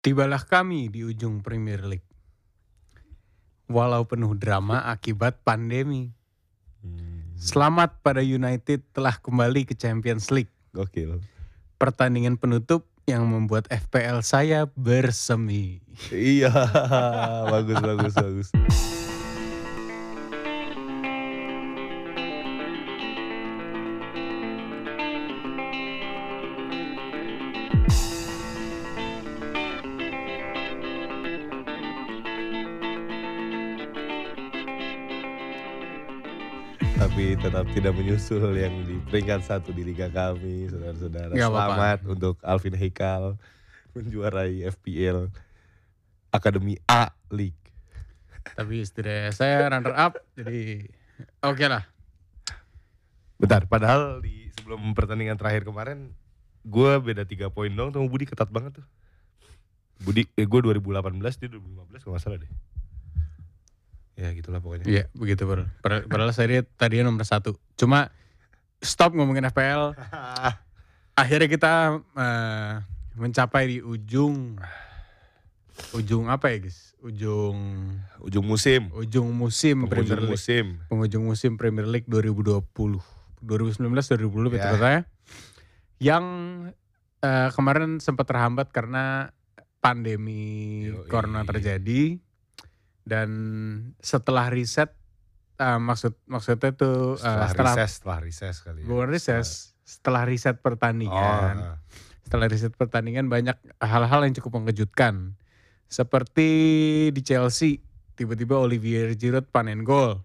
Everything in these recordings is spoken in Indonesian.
Tibalah kami di ujung Premier League. Walau penuh drama akibat pandemi. Hmm, Selamat pada United telah kembali ke Champions League. gokil. Pertandingan penutup yang membuat FPL saya bersemi. Iya, bagus bagus bagus. Tetap tidak menyusul yang di peringkat satu di liga kami, saudara-saudara. Selamat untuk Alvin Heikal menjuarai FPL Akademi A League. Tapi setidaknya saya runner up, jadi oke lah. Bentar, padahal di sebelum pertandingan terakhir kemarin gue beda 3 poin dong sama Budi ketat banget tuh. Budi, eh, gue 2018 dia 2015 kalau gak salah deh. Ya gitulah pokoknya. Iya, begitu bro. Padahal saya tadinya nomor satu. Cuma stop ngomongin FPL. Akhirnya kita eh, mencapai di ujung ujung apa ya guys? Ujung Ujung musim. ujung musim Premier Ujung League. musim. Penghujung musim Premier League 2020. 2019 2020 Ya. betul saya. Yang eh, kemarin sempat terhambat karena pandemi Yoi. corona terjadi dan setelah riset eh, maksud maksudnya tuh eh, Setelah, setelah reses, setelah reses kali ya. bukan riset setelah riset pertandingan. Oh, setelah riset pertandingan banyak hal-hal yang cukup mengejutkan. Seperti di Chelsea tiba-tiba Olivier Giroud panen gol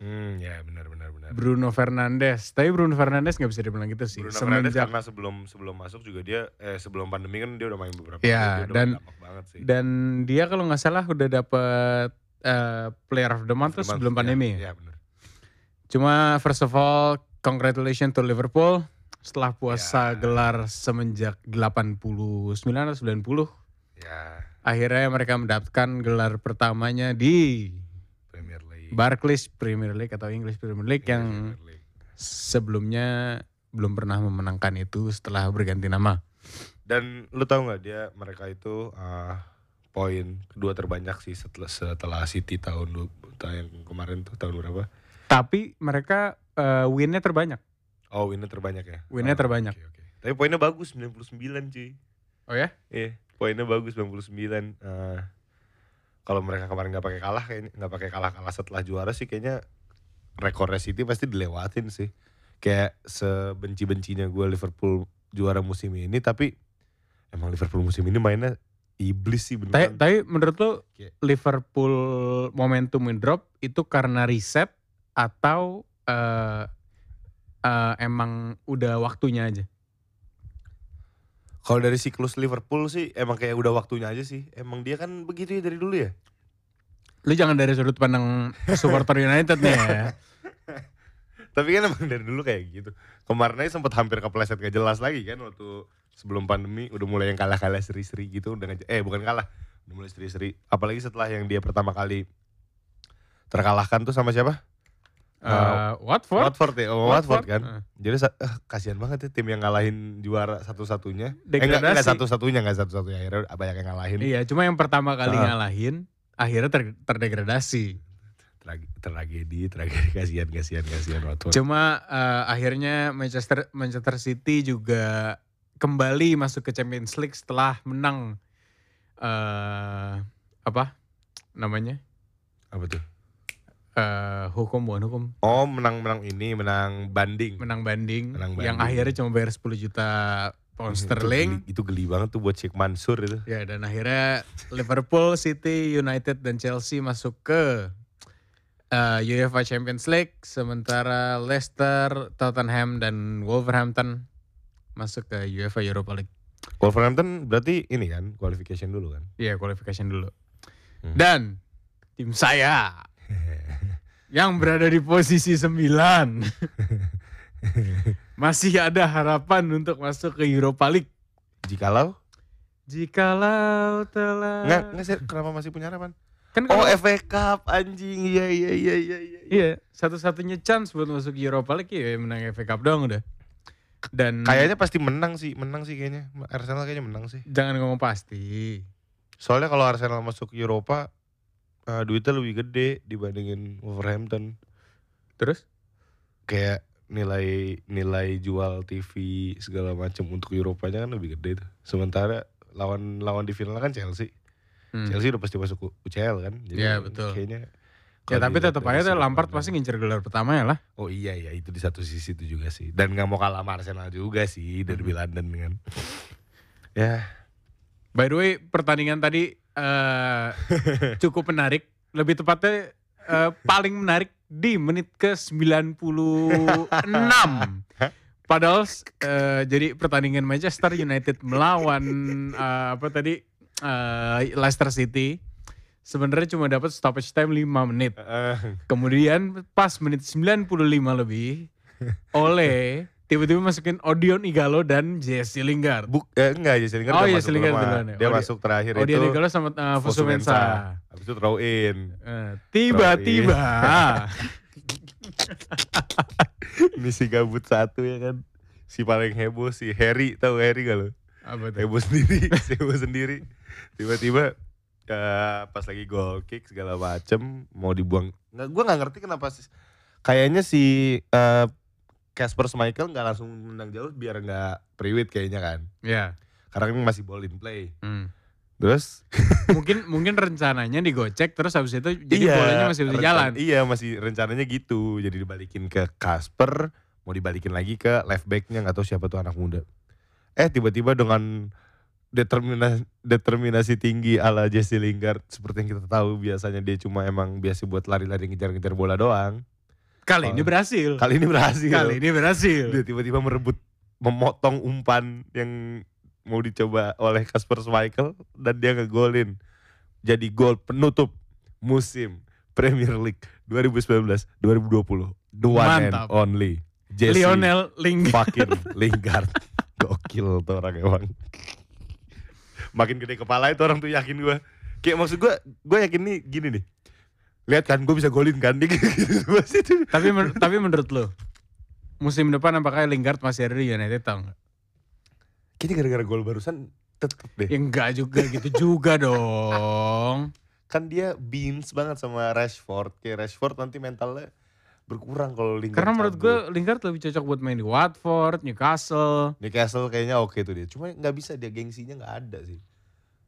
hmm, ya benar benar benar. Bruno Fernandes tapi Bruno Fernandes nggak bisa dibilang gitu sih Bruno Fernandes semenjak karena sebelum sebelum masuk juga dia eh sebelum pandemi kan dia udah main beberapa Ya, kali, dan- berdampak banget sih. dan dia kalau nggak salah udah dapet eh, Player of the Month tuh sebelum ya, pandemi ya. Ya, benar. Cuma first of all congratulations to Liverpool setelah puasa Ya. gelar semenjak 89 atau 90 Ya, akhirnya mereka mendapatkan gelar pertamanya di Premier League. Barclays Premier League atau English Premier League Iya, yang Premier League. sebelumnya belum pernah memenangkan itu setelah berganti nama. Dan lu tahu nggak dia mereka itu uh, poin kedua terbanyak sih setelah setelah City tahun yang kemarin tuh tahun berapa? Tapi mereka eh, winnya terbanyak. Oh, winnya terbanyak ya. Winnya Oh, terbanyak. oke, oke. Tapi poinnya bagus 99 cuy. Oh ya? Iya, poinnya bagus 99. Uh, kalau mereka kemarin nggak pakai kalah kayaknya nggak pakai kalah-kalah setelah juara sih kayaknya rekornya City pasti dilewatin sih. Kayak sebenci-bencinya gue Liverpool juara musim ini tapi emang Liverpool musim ini mainnya iblis sih Tapi, beneran. tapi menurut lo Kayak- Liverpool momentum drop itu karena riset atau eh, eh, emang udah waktunya aja? Kalau dari siklus Liverpool sih emang kayak udah waktunya aja sih. Emang dia kan begitu ya dari dulu ya. Lu jangan dari sudut pandang supporter United nih ya. Tapi kan emang dari dulu kayak gitu. Kemarin aja sempat hampir kepleset gak jelas lagi kan waktu sebelum pandemi udah mulai yang kalah-kalah seri-seri gitu udah eh bukan kalah, udah mulai seri-seri. Apalagi setelah yang dia pertama kali terkalahkan tuh sama siapa? Eh, Watford? Watford ya, oh, Watford, kan. Eh, Jadi eh, kasihan banget ya tim yang ngalahin juara satu-satunya. Eh enggak, enggak satu-satunya, enggak satu-satunya. Akhirnya banyak yang ngalahin. Iya, cuma yang pertama kali Ah. ngalahin akhirnya ter- terdegradasi. Trage- tragedi, tragedi, kasihan, kasihan, kasihan Watford. Cuma eh, akhirnya Manchester Manchester City juga kembali masuk ke Champions League setelah menang eh apa namanya? Apa tuh? Eh hukum bukan hukum Oh, menang-menang ini, menang banding. menang banding, Menang yang banding. akhirnya cuma bayar 10 juta pound Itu sterling. geli- Itu geli, banget tuh buat Sheikh Mansur itu. Ya dan akhirnya Liverpool, City, United dan Chelsea masuk ke eh, UEFA Champions League, sementara Leicester, Tottenham dan Wolverhampton masuk ke UEFA Europa League. Wolverhampton berarti ini kan, qualification dulu kan. Iya, qualification dulu. Hmm. Dan tim saya yang berada di posisi 9 masih ada harapan untuk masuk ke Europa League. Jikalau? Jikalau telah Enggak, enggak sih, kenapa masih punya harapan? kan Oh, FA Cup anjing. Iya, iya, iya, iya, iya. Iya, satu-satunya chance buat masuk Europa League ya menang FA Cup doang udah. Dan Kayaknya pasti menang sih, menang sih kayaknya. Arsenal kayaknya menang sih. jangan ngomong pasti. Soalnya kalau Arsenal masuk Eropa eh, duitnya lebih gede dibandingin Wolverhampton. Terus? Kayak nilai nilai jual TV segala macam untuk Eropanya kan lebih gede tuh. Sementara lawan lawan di final kan Chelsea. Hmm. Chelsea udah pasti masuk UCL kan. Iya, betul. Kayaknya Ya tapi tetap dari aja Lampard pasti ngincer gelar pertama ya lah. Oh iya ya itu di satu sisi itu juga sih. Dan nggak mau kalah sama Arsenal juga sih derby London kan. Ya By the way, pertandingan tadi eh cukup menarik. Lebih tepatnya eh, paling menarik di menit ke 96. Padahal eh, jadi pertandingan Manchester United melawan eh, apa tadi eh, Leicester City sebenarnya cuma dapat stoppage time 5 menit. Kemudian pas menit 95 lebih oleh tiba-tiba masukin Odion Igalo dan Jesse Lingard. buk eh, enggak Jesse Lingard Oh, udah masuk Lingard duluan. ya. Dia dia- masuk terakhir Odion itu. Igalo sama uh, Fosu Fosu Mensah. Mensah. Habis itu throw in. Eh, Tiba-tiba Ini si gabut satu ya kan. Si paling heboh si Harry tahu Harry gak lo? apa tuh? Heboh sendiri, si heboh sendiri. Tiba-tiba eh, pas lagi goal kick segala macem mau dibuang. Nggak, gue nggak ngerti kenapa sih. Kayaknya si eh, Casper Schmeichel nggak langsung menang jauh biar nggak priwit kayaknya kan. Ya. Karena ini masih ball in play. hmm. Terus mungkin mungkin rencananya digocek terus habis itu jadi Iya, bolanya masih bisa rencan- jalan. Iya masih rencananya gitu. Jadi dibalikin ke Casper, mau dibalikin lagi ke left backnya nggak tahu siapa tuh anak muda. Eh tiba-tiba dengan determinasi determinasi tinggi ala Jesse Lingard seperti yang kita tahu biasanya dia cuma emang biasa buat lari-lari ngejar-ngejar bola doang. Kali ini Oh. berhasil. Kali ini berhasil. Kali ini berhasil. Dia tiba-tiba merebut memotong umpan yang mau dicoba oleh Casper Schmeichel dan dia ngegolin. Jadi gol penutup musim Premier League 2019-2020. The one Mantap. and only Jesse Lionel Lingard. fucking Lingard. Gokil tuh orang emang. Makin gede kepala itu orang tuh yakin gue. Kayak maksud gue, gue yakin nih gini nih. Lihat kan gue bisa golin kan gitu. Tapi men- tapi menurut lo musim depan apakah Lingard masih ada di United tau nggak? Kayaknya gara-gara gol barusan tetep deh. Ya enggak juga gitu juga dong. kan dia beans banget sama Rashford kayak Rashford nanti mentalnya berkurang kalau Lingard Karena menurut gue. Lingard lebih cocok buat main di Watford, Newcastle. Newcastle kayaknya oke tuh dia cuma nggak bisa dia gengsinya nggak ada sih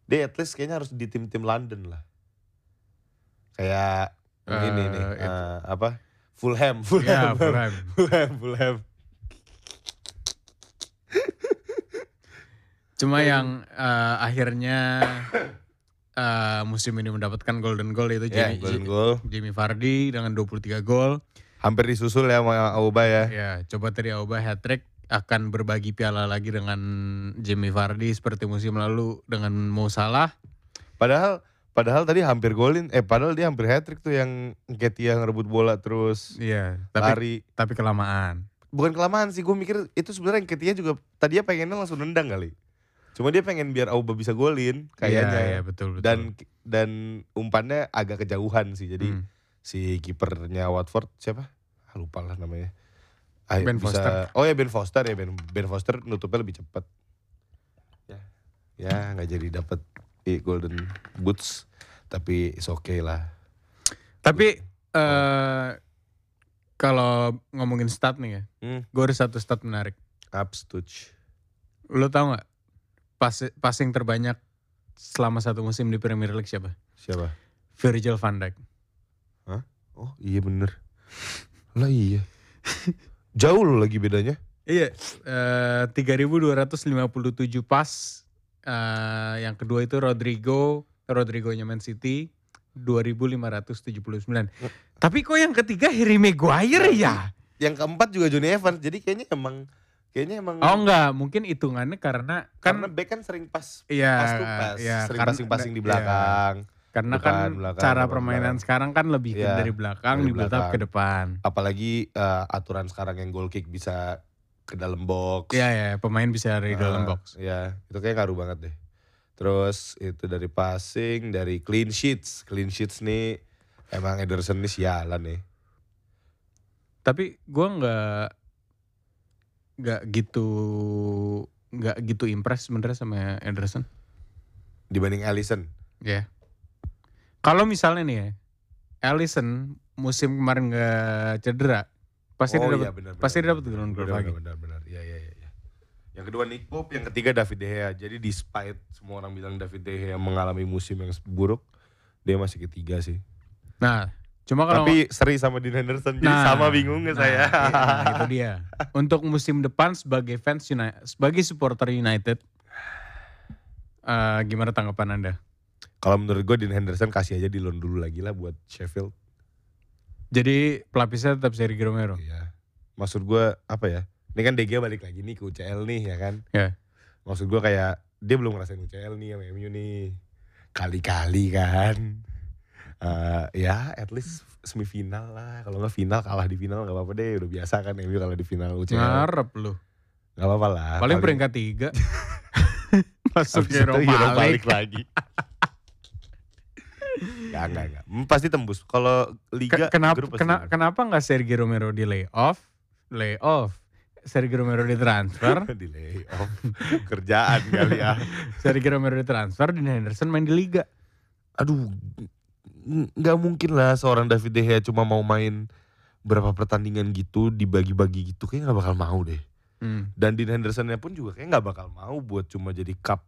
dia at least kayaknya harus di tim-tim London lah kayak Eh, ini nih itu. eh, apa Fulham Fulham Fulham. Fulham Fulham Cuma yang eh, akhirnya eh, musim ini mendapatkan golden goal itu ya Jamie, golden goal Jamie Vardy dengan 23 gol. hampir disusul ya sama Auba ya Ya, coba tadi Auba hat trick akan berbagi piala lagi dengan Jamie Vardy seperti musim lalu dengan Mo Salah. padahal padahal tadi hampir golin eh padahal dia hampir hat trick tuh yang Ketia ngerebut bola terus Iya, tapi lari tapi kelamaan. bukan kelamaan sih gue mikir itu sebenarnya Ketia juga tadinya pengennya langsung nendang kali cuma dia pengen biar Auba bisa golin kayaknya Iya, iya, betul betul. dan dan umpannya agak kejauhan sih jadi Hmm. si kipernya Watford siapa ah, lupa lah namanya Ah, Ben bisa- Foster. oh ya Ben Foster ya Ben Ben Foster nutupnya lebih cepat ya ya nggak jadi dapat golden boots tapi it's okay lah Tapi eh kalau ngomongin stat nih ya, hmm. gue ada satu stat menarik. Upstouch. Lo tau nggak pas passing terbanyak selama satu musim di Premier League siapa? siapa Virgil van Dijk. oh iya bener lah iya jauh loh lagi bedanya Iya, eh 3.257 pas. Eh, yang kedua itu Rodrigo, Rodrigo-nya Man City 2.579. Tapi kok yang ketiga Harry Maguire ya? yang keempat juga Johnny Evans jadi kayaknya emang kayaknya emang Oh enggak, mungkin hitungannya karena karena kan back kan sering pas iya, pas tuh pas iya, sering karena- passing-passing di iya. belakang Karena Depan, kan belakang, cara permainan belakang. sekarang kan lebih Iya, dari belakang dari di belakang. ke depan. apalagi eh, aturan sekarang yang goal kick bisa ke dalam box Iya ya, pemain bisa dari dalam Ah, box. ya itu kayak ngaruh banget deh terus itu dari passing dari clean sheets clean sheets nih emang Ederson nih sialan nih Tapi gua nggak nggak gitu nggak gitu impress sebenarnya sama Ederson. dibanding Alisson Ya. Kalau misalnya nih ya, Allison musim kemarin nggak cedera, pasti dia dapat iya, benar, pasti benar, dia dapat benar, benar, lagi. Benar, benar, Iya, iya, iya. iya. Yang kedua Nick Pope, yang ketiga David De Gea. Jadi despite semua orang bilang David De Gea mengalami musim yang buruk, dia masih ketiga sih. Nah, cuma kalau Tapi seri sama Dean Henderson, jadi Nah, sama bingungnya nah, saya. iya, nah, itu dia. Untuk musim depan sebagai fans United, sebagai supporter United, eh, gimana tanggapan anda? Kalau menurut gue Dean Henderson kasih aja di loan dulu lagi lah buat Sheffield. Jadi pelapisnya tetap Sergio Romero. Iya. Maksud gue apa ya? Ini kan Gea balik lagi nih ke UCL nih ya kan. Ya. Maksud gue kayak dia belum ngerasain UCL nih sama MU nih. Kali-kali kan. Eh, ya at least semifinal lah. Kalau nggak final kalah di final nggak apa-apa deh. Udah biasa kan MU kalau di final UCL. Ngarep lu. Nggak apa-apa lah. Paling peringkat tiga. Masuk League. League lagi. Gak, gak, gak. Hmm, Pasti tembus. Kalau Liga, Ke- kenapa grup kena- kenapa nggak Sergio Romero di lay off? Lay off. Sergio Romero di transfer. di layoff. Kerjaan kali ya. Sergio Romero di transfer. Dean Henderson main di liga. Aduh, nggak mungkin lah seorang David De Gea cuma mau main berapa pertandingan gitu dibagi-bagi gitu kayaknya nggak bakal mau deh. Hmm. Dan Dean Hendersonnya pun juga kayak nggak bakal mau buat cuma jadi cup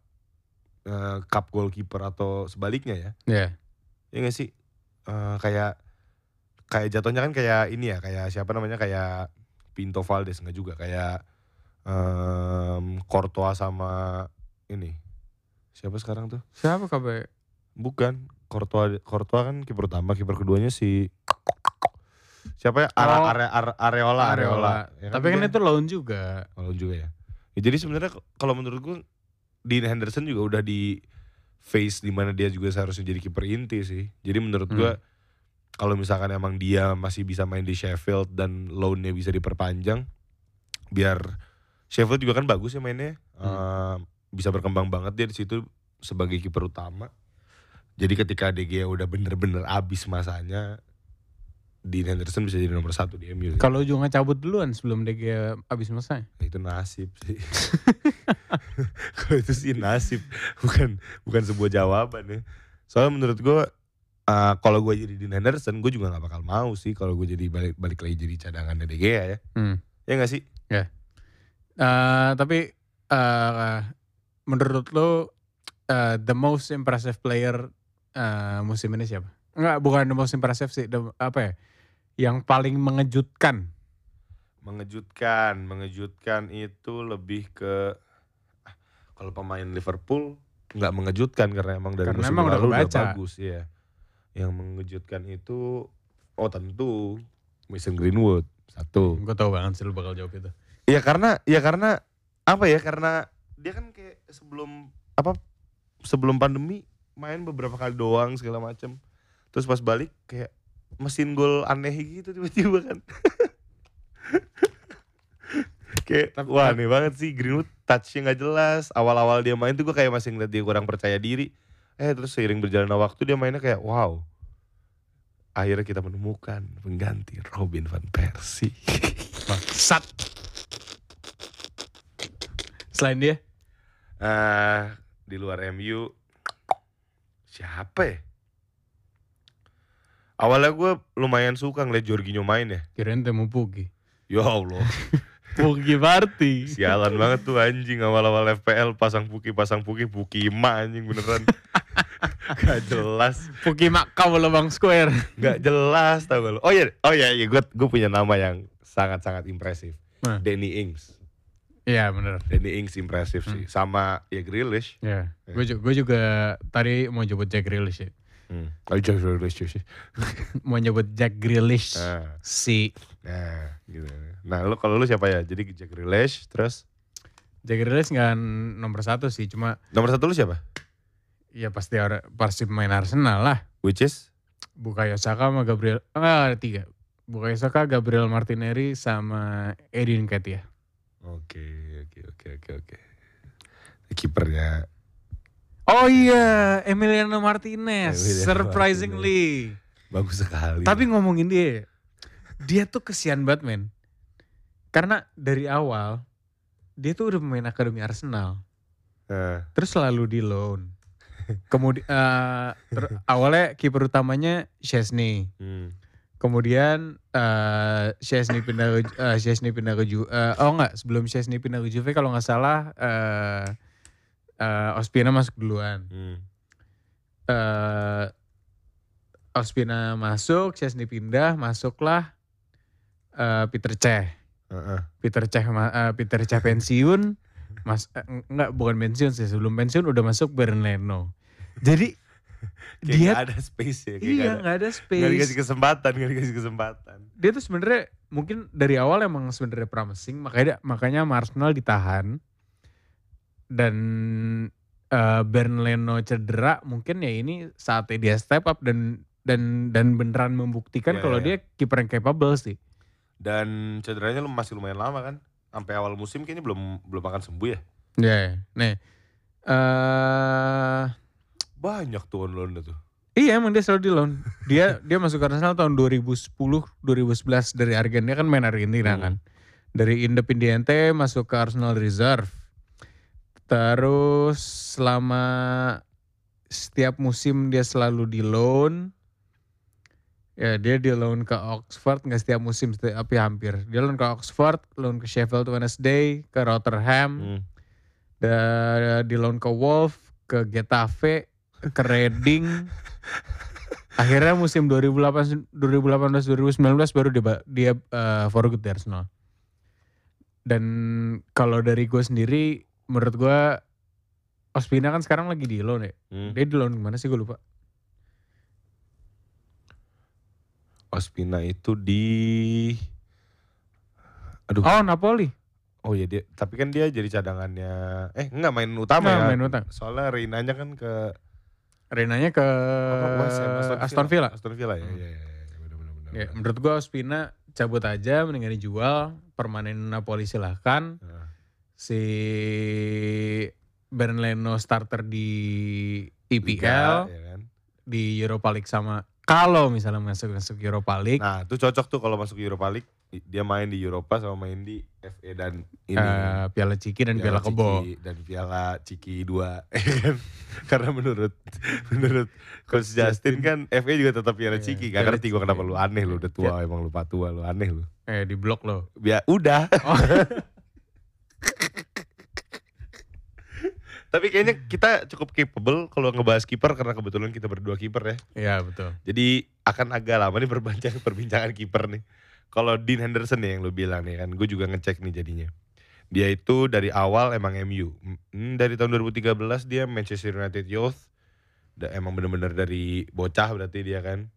eh, cup goalkeeper atau sebaliknya ya. Ya. Ya nggak sih? Eh, kayak kayak jatuhnya kan kayak ini ya, kayak siapa namanya kayak Pinto Valdes nggak juga kayak em Courtois sama ini. Siapa sekarang tuh? Siapa KB? Bukan, Courtois Courtois kan kiper utama, kiper keduanya si siapa ya? Ara, Oh. Are- Are- Areola, Areola. Ya Tapi kan dia- itu loan juga. kalau juga ya. Ya, jadi sebenarnya kalau menurut gue Dean Henderson juga udah di phase di mana dia juga seharusnya jadi kiper inti sih. Jadi menurut Hmm. gue kalau misalkan emang dia masih bisa main di Sheffield dan loan-nya bisa diperpanjang biar Sheffield juga kan bagus ya mainnya. Eh, bisa berkembang banget dia di situ sebagai kiper utama. Jadi ketika Gea udah bener-bener abis masanya Dean Henderson bisa jadi nomor satu di MU. Kalau ujungnya cabut duluan sebelum DG habis masa. Nah, itu nasib sih. Kalau itu sih nasib, bukan bukan sebuah jawaban ya. Soalnya menurut gue, uh, kalau gue jadi Dean Henderson, gue juga nggak bakal mau sih kalau gue jadi balik balik lagi jadi cadangan Gea ya. Hmm. Ya nggak sih? Eh, tapi eh, menurut lo eh, the most impressive player eh, musim ini siapa? Enggak, bukan the most impressive sih, the- apa ya? Yang paling mengejutkan. Mengejutkan, mengejutkan itu lebih ke ah, kalau pemain Liverpool nggak mengejutkan karena emang dari Karena musim emang udah lalu udah kebaca. bagus ya. Yang mengejutkan itu, oh tentu Mason Greenwood satu. Gue tau banget sih lo bakal jawab itu. Ya karena ya karena apa ya karena dia kan kayak sebelum apa sebelum pandemi main beberapa kali doang segala macem terus pas balik kayak mesin gol aneh gitu tiba-tiba kan. Kayak Tapi- wah aneh banget sih. Greenwood touchnya nggak jelas. Awal-awal dia main tuh gue kayak masih ngeliat dia kurang percaya diri. Eh terus seiring berjalannya waktu dia mainnya kayak wow. Akhirnya kita menemukan pengganti Robin van Persie. Bangsat. Selain dia, eh di luar MU siapa ya? Awalnya gue lumayan suka ngeliat Jorginho main ya. kirain Temu Pugi. Ya Allah, Pugi Party. sialan banget tuh anjing awal-awal FPL pasang puki pasang puki puki ma anjing beneran. Gak jelas, Pugi Makau Lubang Square. gak jelas tau gak lu. Oh iya, oh iya, iya gue gue punya nama yang sangat-sangat impresif. Nah. Danny Ings. Iya bener. Danny Ings impresif sih. Sama ya Grealish. Ya, gue juga, juga tadi mau nyebut Jack Grealish ya. Hmm. Oh, Jack Grealish sih. Mau nyebut Jack Grealish Nah. si Nah, gitu. Nah, lu kalau lu siapa ya? Jadi Jack Grealish, terus Jack Grealish nggak nomor satu sih, cuma nomor satu lu siapa? ya pasti ada pasti pemain Arsenal lah. Which is? Bukayo Saka sama Gabriel, enggak ada tiga. Bukayo Saka, Gabriel Martinelli sama Edin Ketia. Oke, oke, oke, oke, oke. Kipernya Oh iya, Emiliano Martinez, Emiliano surprisingly. bagus sekali. Tapi ngomongin dia, dia tuh kesian banget men. Karena dari awal dia tuh udah pemain akademi Arsenal, Nah, terus selalu di loan. Kemudian awalnya kiper utamanya Chesney. Hmm. Kemudian eh Chesney pindah ke eh, Chesney pindah ke Ju eh, oh enggak, sebelum Chesney pindah ke Juve kalau nggak salah eh eh, Ospina masuk duluan. Hmm. eh Ospina masuk, Chesney pindah, masuklah eh Peter Cech. Heeh. Peter Cech ma- eh, Peter Cech pensiun, Mas eh, enggak bukan pensiun sih, sebelum pensiun udah masuk Bernd Leno. Jadi Kayak dia nggak ada space ya. Kayak iya nggak ada, ada nggak dikasih space. kesempatan, nggak dikasih kesempatan. Dia tuh sebenarnya mungkin dari awal emang sebenarnya promising, makanya makanya Arsenal ditahan. Dan eh Bernd Leno cedera, mungkin ya ini saatnya dia step up dan dan dan beneran membuktikan Iya, kalau iya. dia kiper yang capable sih. Dan cederanya lu masih lumayan lama kan? Sampai awal musim kayaknya belum belum akan sembuh ya. Ya, nih. eh Banyak tuh on loan tuh. Iya emang dia selalu di loan. Dia dia masuk ke Arsenal tahun 2010, 2011 dari Argentina kan main Argentina Hmm. kan. Dari Independiente masuk ke Arsenal Reserve. Terus selama setiap musim dia selalu di loan. Ya dia di loan ke Oxford nggak setiap musim tapi hampir. Dia loan ke Oxford, loan ke Sheffield Wednesday, ke Rotterdam, Hmm. da- di loan ke Wolf, ke Getafe, ke Reading. Akhirnya musim 2018 2018 2019 baru dia dia eh, for good di Arsenal. Dan kalau dari gue sendiri menurut gue Ospina kan sekarang lagi di loan ya. Hmm. Dia di loan ke mana sih gue lupa. Ospina itu di Aduh. Oh Napoli. Oh iya dia, tapi kan dia jadi cadangannya. Eh enggak main utama Nggak, ya. main utama. Soalnya Reinanya kan ke Renanya ke apa, Ham, Aston Villa. Aston Villa ya. Hmm. Iya iya iya benar benar benar. Ya, menurut gue Ospina cabut aja mendingan dijual. Permanen Napoli silahkan. Nah, si Bernd Leno starter di Liga, IPL ya kan. di Europa League sama kalau misalnya masuk masuk Europa League Nah, itu cocok tuh kalau masuk Europa League. Dia main di Eropa sama main di FA dan ini. eh, Piala Ciki dan Piala Kebo. Ciki dan Piala Ciki 2 ya kan? Karena menurut menurut Coach Justin kan FA juga tetap Piala Iya, Ciki. Gak Piala ngerti gue Ciki. kenapa lu aneh lu udah tua emang lupa tua lu aneh lu. Eh di blok loh. Ya udah. Oh. Tapi kayaknya kita cukup capable kalau ngebahas kiper karena kebetulan kita berdua kiper ya. Iya betul. Jadi akan agak lama nih perbincangan perbincangan kiper nih. Kalau Dean Henderson nih yang lu bilang nih kan, gue juga ngecek nih jadinya. Dia itu dari awal emang MU. Hmm, dari tahun 2013 dia Manchester United Youth. Da, emang bener-bener dari bocah berarti dia kan.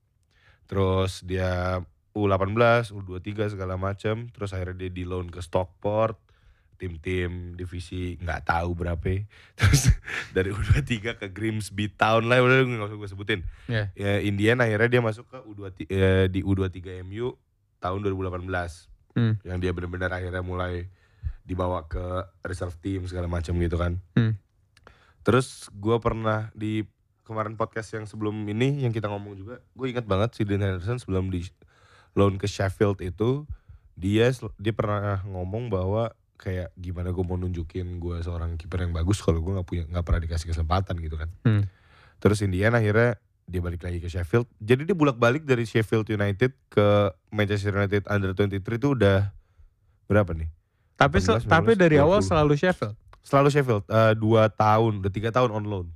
Terus dia U18, U23 segala macam. Terus akhirnya dia di loan ke Stockport. Tim-tim divisi nggak tahu berapa. Terus dari U23 ke Grimsby Town lah udah nggak usah gue sebutin Ya. ya Indian akhirnya dia masuk ke U23 eh, di U23 MU tahun 2018 Hmm. yang dia benar-benar akhirnya mulai dibawa ke reserve team segala macam gitu kan Hmm. terus gue pernah di kemarin podcast yang sebelum ini yang kita ngomong juga gue ingat banget si Dean Henderson sebelum di loan ke Sheffield itu dia dia pernah ngomong bahwa kayak gimana gue mau nunjukin gue seorang kiper yang bagus kalau gue nggak punya nggak pernah dikasih kesempatan gitu kan Hmm. Terus Indian akhirnya dia balik lagi ke Sheffield. Jadi dia bolak-balik dari Sheffield United ke Manchester United Under 23 itu udah berapa nih? Tapi sel- 18, tapi dari 20. awal selalu Sheffield. Selalu Sheffield, eh, dua tahun, udah tiga tahun on loan.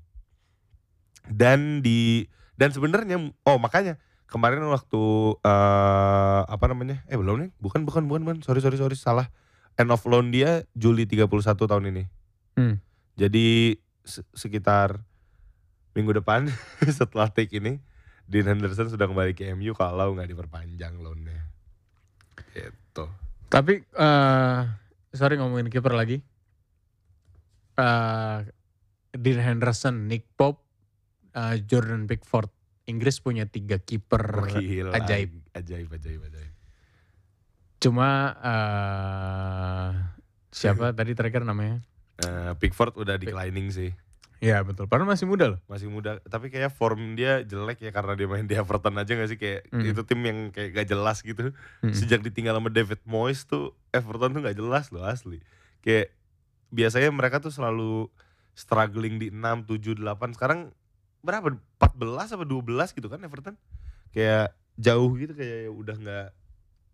Dan di dan sebenarnya, oh makanya kemarin waktu eh apa namanya? Eh belum nih, bukan bukan bukan bukan, sorry sorry sorry salah. End of loan dia Juli 31 tahun ini. Hmm. Jadi se- sekitar minggu depan setelah take ini Dean Henderson sudah kembali ke MU kalau nggak diperpanjang loannya. Gitu. Tapi eh sorry ngomongin kiper lagi. eh Dean Henderson, Nick Pope, eh, Jordan Pickford. Inggris punya tiga kiper ajaib. Ajaib, ajaib, ajaib. Cuma eh siapa tadi terakhir namanya? Eh, Pickford udah declining sih. Ya betul. Padahal masih muda loh. Masih muda, tapi kayak form dia jelek ya karena dia main di Everton aja gak sih kayak Hmm. itu tim yang kayak gak jelas gitu. Mm. Sejak ditinggal sama David Moyes tuh Everton tuh gak jelas loh asli. Kayak biasanya mereka tuh selalu struggling di 6, 7, 8. Sekarang berapa 14 apa 12 gitu kan Everton kayak jauh gitu kayak udah nggak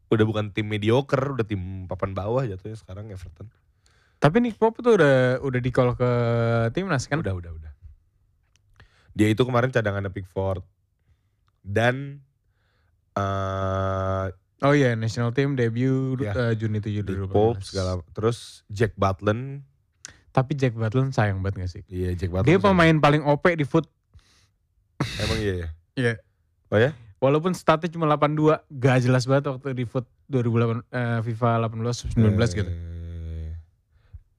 udah bukan tim mediocre udah tim papan bawah jatuhnya sekarang Everton Tapi Nick Pope tuh udah udah di call ke timnas kan? udah udah udah dia itu kemarin cadangannya Pickford dan eh Oh iya, national team debut Ya. eh, Juni 7 Nick 2018. Pope segala terus Jack Butland Tapi Jack Butland sayang banget gak sih? iya Jack Butland Dia pemain paling OP di foot. emang iya ya Iya. oh ya Walaupun statnya cuma 82, gak jelas banget waktu di foot 2008 eh, FIFA 18 19 gitu. Eh,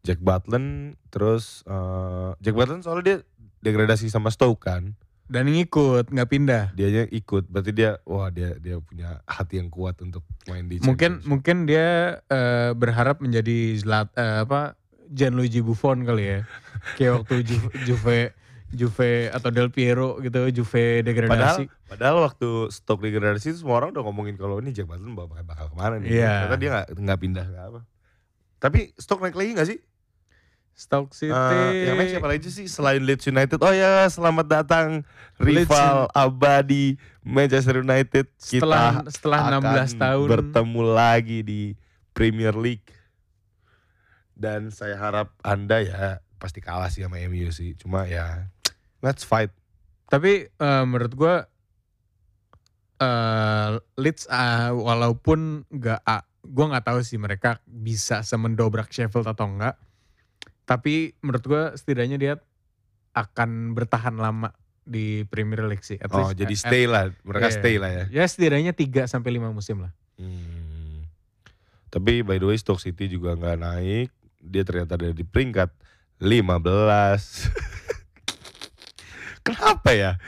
Jack Butland terus eh, Jack Butland soalnya dia degradasi sama Stoke kan Dan ngikut, nggak pindah. dianya ikut berarti dia wah dia dia punya hati yang kuat untuk main di Mungkin mungkin dia eh, berharap menjadi Zlat, eh, apa Gianluigi Buffon kali ya. Kayak waktu Ju- Juve Juve atau Del Piero gitu, Juve padahal degradasi. padahal waktu Stoke degradasi itu semua orang udah ngomongin kalau ini Jack Butland bakal bakal ke mana nih Iya. ternyata dia nggak nggak pindah nggak apa tapi Stoke naik lagi nggak sih Stoke City. Eh, yang naik siapa lagi sih selain Leeds United oh ya selamat datang Leeds rival abadi Manchester United setelah kita setelah 16 akan tahun bertemu lagi di Premier League. Dan saya harap Anda ya pasti kalah sih sama MU sih. Cuma ya let's fight. Tapi eh, menurut gua eh Leeds ah, walaupun nggak ah, gua nggak tahu sih mereka bisa semendobrak Sheffield atau enggak. Tapi menurut gua setidaknya dia akan bertahan lama di Premier League sih. At Oh, least- jadi at- stay lah. Mereka iya. stay lah ya. Ya setidaknya 3 sampai 5 musim lah. Hmm. Tapi by the way Stoke City juga nggak naik. Dia ternyata ada di peringkat 15. Kenapa ya?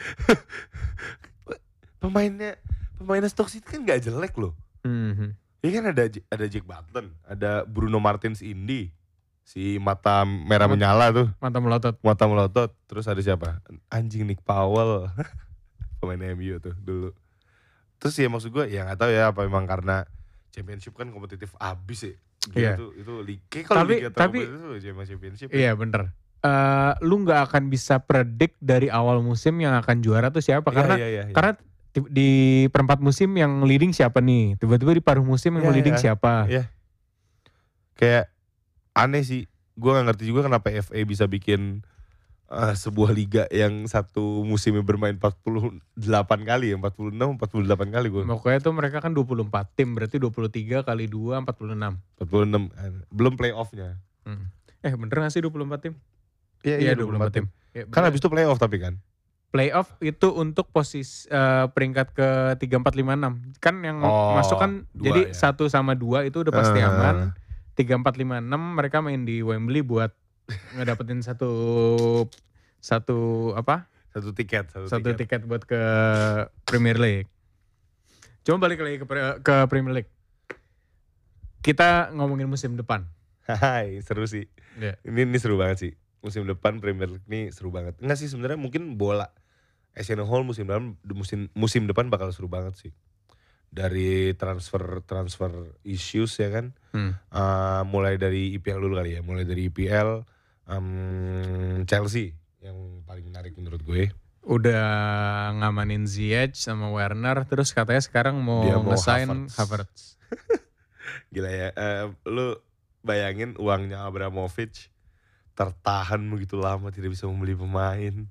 Pemainnya pemainnya Stoke City kan nggak jelek loh. Mhm. Ini kan ada ada Jack Button, ada Bruno Martins Indi, si mata merah Mat- menyala tuh, Mantap melotot. mata melotot. Terus ada siapa? Anjing Nick Powell, pemain MU tuh dulu. Terus ya maksud gue ya nggak tahu ya apa memang karena championship kan kompetitif abis ya. Gila Iya. Itu itu liga. Kayak kalau Tapi- liga tapi- itu championship. ya. Iya bener. Eh, lu nggak akan bisa predik dari awal musim yang akan juara tuh siapa Iya, karena iya, iya, iya. Karena di, perempat musim yang leading siapa nih? Tiba-tiba di paruh musim yang Iya, leading iya. siapa? Iya. kayak aneh sih. Gue gak ngerti juga kenapa FA bisa bikin eh, sebuah liga yang satu musimnya bermain 48 kali ya, 46 48 kali gue. Pokoknya tuh mereka kan 24 tim, berarti 23 kali 2 46. 46 eh, belum playoffnya. Eh bener gak sih 24 tim? Iya, Iya 24 tim. Ya, Kan habis itu playoff tapi kan. playoff itu untuk posisi eh, peringkat ke 3 4 5 6. Kan yang Oh, masuk kan dua jadi ya. satu sama dua itu udah pasti Eh, aman. 3 4 5 6 mereka main di Wembley buat ngedapetin satu satu apa? Satu tiket, satu, satu tiket. tiket buat ke Premier League. Cuma balik lagi ke, ke Premier League. Kita ngomongin musim depan. Hai, seru sih. Iya. Ini ini seru banget sih. Musim depan Premier League ini seru banget. Enggak sih sebenarnya mungkin bola Asian Hall musim depan musim musim depan bakal seru banget sih. Dari transfer transfer issues ya kan. Hmm. Eh, mulai dari IPL dulu kali ya. Mulai dari IPL em, Chelsea yang paling menarik menurut gue. Udah ngamanin Ziyech sama Werner, terus katanya sekarang mau Dia mau ngesign Havertz. Gila ya. eh, lu bayangin uangnya Abramovich tertahan begitu lama tidak bisa membeli pemain.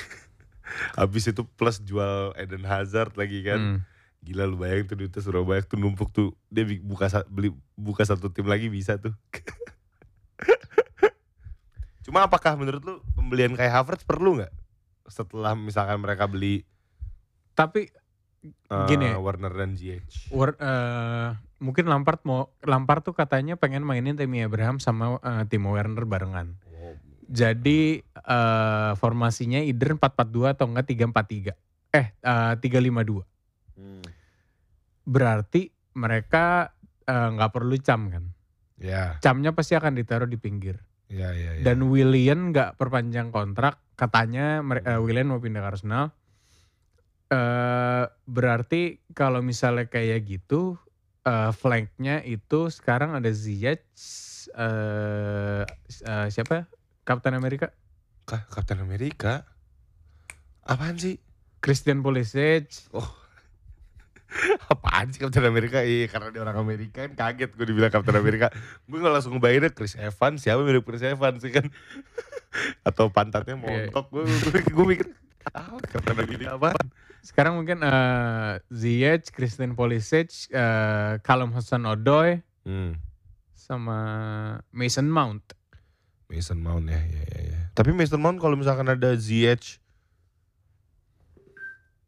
Habis itu plus jual Eden Hazard lagi kan. Hmm. Gila lu bayangin tuh duitnya Surabaya tuh numpuk tuh. Dia buka beli buka satu tim lagi bisa tuh. Cuma apakah menurut lu pembelian kayak Havertz perlu nggak? Setelah misalkan mereka beli Tapi eh, Gini. Warner dan Ziyech. Wer- eh, mungkin Lampard mau Lampard tuh katanya pengen mainin Tammy Abraham sama eh, Timo Werner barengan. Jadi eh, formasinya either 4-4-2 atau enggak 3-4-3. Eh, eh, 3-5-2. Hmm. Berarti mereka eh, nggak perlu cam kan. Ya, Camnya pasti akan ditaruh di pinggir. ya, ya, ya. Dan Willian nggak perpanjang kontrak. Katanya eh, Willian mau pindah ke Arsenal. Eh, berarti kalau misalnya kayak gitu, eh, flanknya itu sekarang ada Ziyech, eh, eh, siapa? Kapten Amerika? Kah, Kapten Amerika. Apaan sih? Christian Pulisic. Apaan sih Captain Amerika? Iya karena dia orang Amerika kan kaget gue dibilang Captain Amerika. gue gak langsung ngebayanginnya Chris Evans. Siapa mirip Chris Evans sih kan? Atau pantatnya montok. Gue gue mikir Amerika apa? Sekarang mungkin eh Ziyech, Christian Pulisic, eh Callum Hudson-Odoi Hmm. sama Mason Mount. Mason Mount ya, ya, ya, ya. Tapi Mason Mount kalau misalkan ada Ziyech,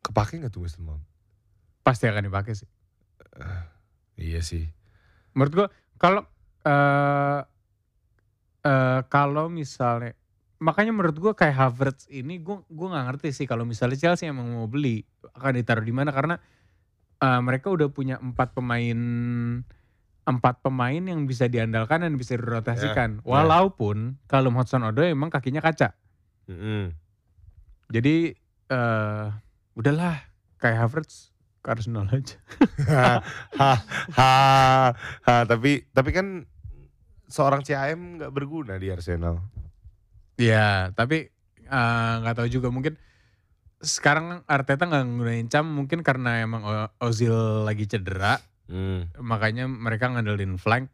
kepake nggak tuh Mason Mount? Pasti akan dipakai sih. Iya sih. Menurut gua kalau eh eh kalau misalnya makanya menurut gua kayak Havertz ini gua gua nggak ngerti sih kalau misalnya Chelsea emang mau beli akan ditaruh di mana karena eh, mereka udah punya empat pemain empat pemain yang bisa diandalkan dan bisa dirotasikan. Ya, ya. Walaupun kalau Hudson Odoi emang kakinya kaca. Mm-mm. Jadi eh udahlah kayak Havertz ke Arsenal aja. ha, ha, ha, ha, tapi tapi kan seorang CAM nggak berguna di Arsenal. Iya, tapi eh, nggak tahu juga mungkin sekarang Arteta nggak nggunain Cam mungkin karena emang Ozil lagi cedera, Hmm. makanya mereka ngandelin flank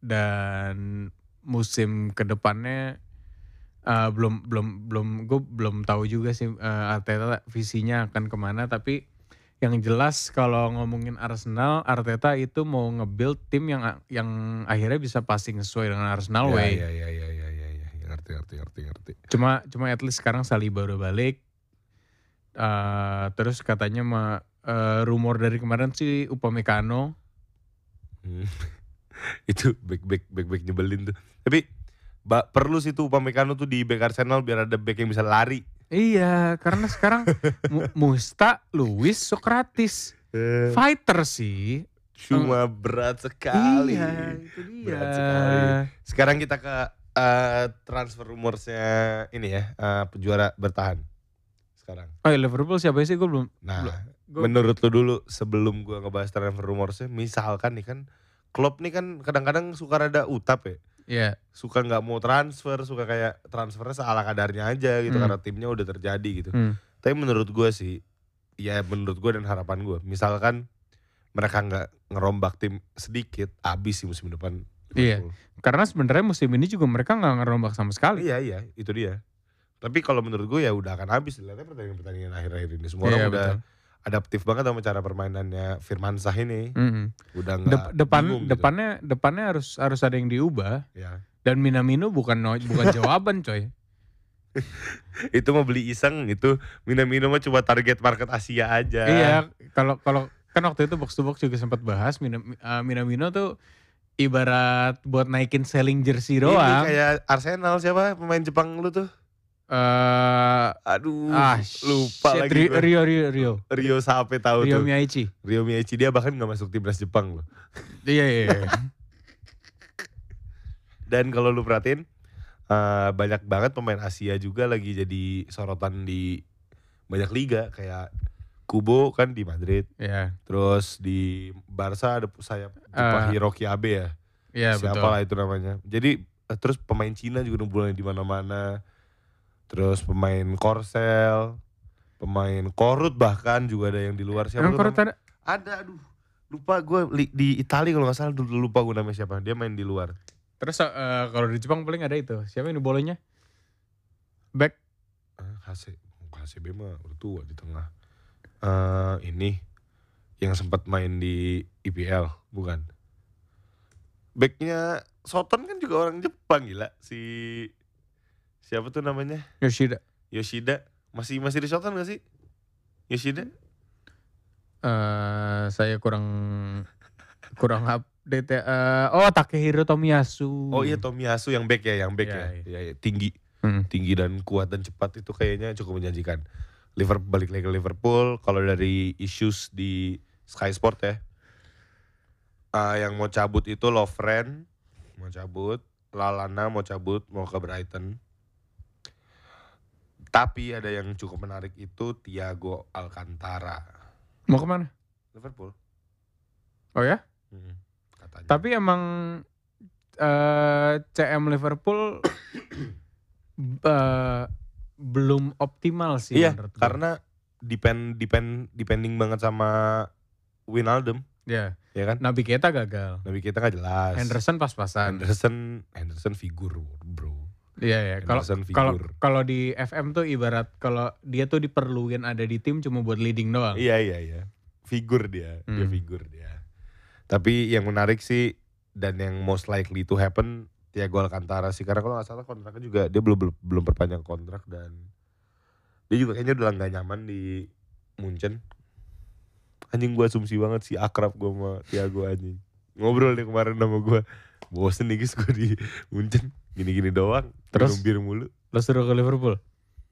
dan musim ke depannya eh, belum belum belum gue belum tahu juga sih eh, Arteta visinya akan ke mana tapi yang jelas kalau ngomongin Arsenal Arteta itu mau nge-build tim yang yang akhirnya bisa passing sesuai dengan Arsenal way. Ya, ya, ya, ya, ya, ya, ngerti, ngerti, ngerti, ngerti. Cuma cuma at least sekarang Saliba udah balik. Eh terus katanya ma, eh, rumor dari kemarin sih Upamecano. Hmm. itu back back back back nyebelin tuh. Tapi ba, perlu sih tuh Upamecano tuh di back Arsenal biar ada back yang bisa lari. Iya, karena sekarang Mu- Musta, Luis, Socrates, fighter sih. Cuma berat sekali. Iya, itu dia. Berat sekali. Sekarang kita ke eh, transfer rumorsnya ini ya, eh, penjuara bertahan. Sekarang. Oh, iya, Liverpool siapa sih? Gue belum. Nah, Gua- menurut lu dulu sebelum gua ngebahas transfer rumorsnya, misalkan nih kan Klopp nih kan kadang-kadang suka rada utap ya. Iya, Suka nggak mau transfer, suka kayak transfernya seala kadarnya aja gitu Hmm. karena timnya udah terjadi gitu. hmm. Tapi menurut gua sih, ya menurut gua dan harapan gua, misalkan mereka nggak ngerombak tim sedikit, abis sih musim depan. Iya. Karena sebenarnya musim ini juga mereka nggak ngerombak sama sekali. Iya iya, itu dia. Tapi kalau menurut gue ya udah akan habis lihatnya pertandingan-pertandingan akhir-akhir ini. Semua Iya, orang udah adaptif banget sama cara permainannya Firman Sah ini. Mm-mm. Udah Dep- nggak depan bingung gitu. depannya depannya harus harus ada yang diubah Ya. dan Minamino bukan no- bukan jawaban coy. Itu mau beli iseng itu Minamino mah cuma target market Asia aja. Iya, kalau kalau kan waktu itu box to box juga sempat bahas eh, Minamino tuh ibarat buat naikin selling jersey Ini doang. kayak Arsenal siapa pemain Jepang lu tuh? Eh, Aduh, ah, lupa shit, lagi Rio. Rio Rio Rio. Rio Sape tahu Rio tuh. Miyaichi. Rio Miyachi dia bahkan nggak masuk timnas Jepang loh. Iya iya. iya. Dan kalau lu perhatiin eh, banyak banget pemain Asia juga lagi jadi sorotan di banyak liga kayak Kubo kan di Madrid, Iya. terus di Barca ada sayap Jepang Eh, Hiroki Abe ya. Iya Siapa betul. lah itu namanya. Jadi eh, terus pemain Cina juga mulai di mana-mana. Terus pemain Korsel, pemain Korut bahkan juga ada yang di luar siapa namanya? tadi Ada aduh. Lupa gue di Italia kalau nggak salah dulu lupa gue namanya siapa. Dia main di luar. terus eh, kalau di Jepang paling ada itu. Siapa ini bolanya? Back Eh, HC, HCB mah udah tua di tengah. Eh ini yang sempat main di IPL, bukan? Backnya Soton kan juga orang Jepang gila si siapa tuh namanya Yoshida. Yoshida masih masih di Soton gak sih Yoshida? eh saya kurang kurang update ya. Eh, oh Takehiro Tomiyasu. Oh iya Tomiyasu yang back ya, yang back Iya, ya. Iya, iya, tinggi, Hmm. tinggi dan kuat dan cepat itu kayaknya cukup menjanjikan. Liverpool balik lagi ke Liverpool. Kalau dari issues di Sky Sport ya, Ah, yang mau cabut itu Lovren mau cabut, Lalana mau cabut, mau ke Brighton. Tapi ada yang cukup menarik itu Thiago Alcantara, Mau ke mana? Liverpool. Oh ya? Hmm, katanya. Tapi emang eh CM Liverpool eh belum optimal sih Iya, karena depend depend depending banget sama Winaldum, ya ya kan? Nabi Keita gagal. Nabi kita nggak jelas. Henderson pas-pasan. Henderson, Henderson figur, bro. Iya ya. Kalau kalau kalau di FM tuh ibarat kalau dia tuh diperluin ada di tim cuma buat leading doang. Iya iya iya. Figur dia, dia Hmm. figur dia. Tapi yang menarik sih dan yang most likely to happen Thiago Alcantara sih karena kalau nggak salah kontraknya juga dia belum belum, belum perpanjang kontrak dan dia juga kayaknya udah nggak nyaman di Munchen. Anjing gua asumsi banget sih akrab gua sama Thiago anjing. Ngobrol deh kemarin sama gua. Bosen nih guys gua di Munchen gini-gini doang. Terus? bir mulu. Lo suruh ke Liverpool.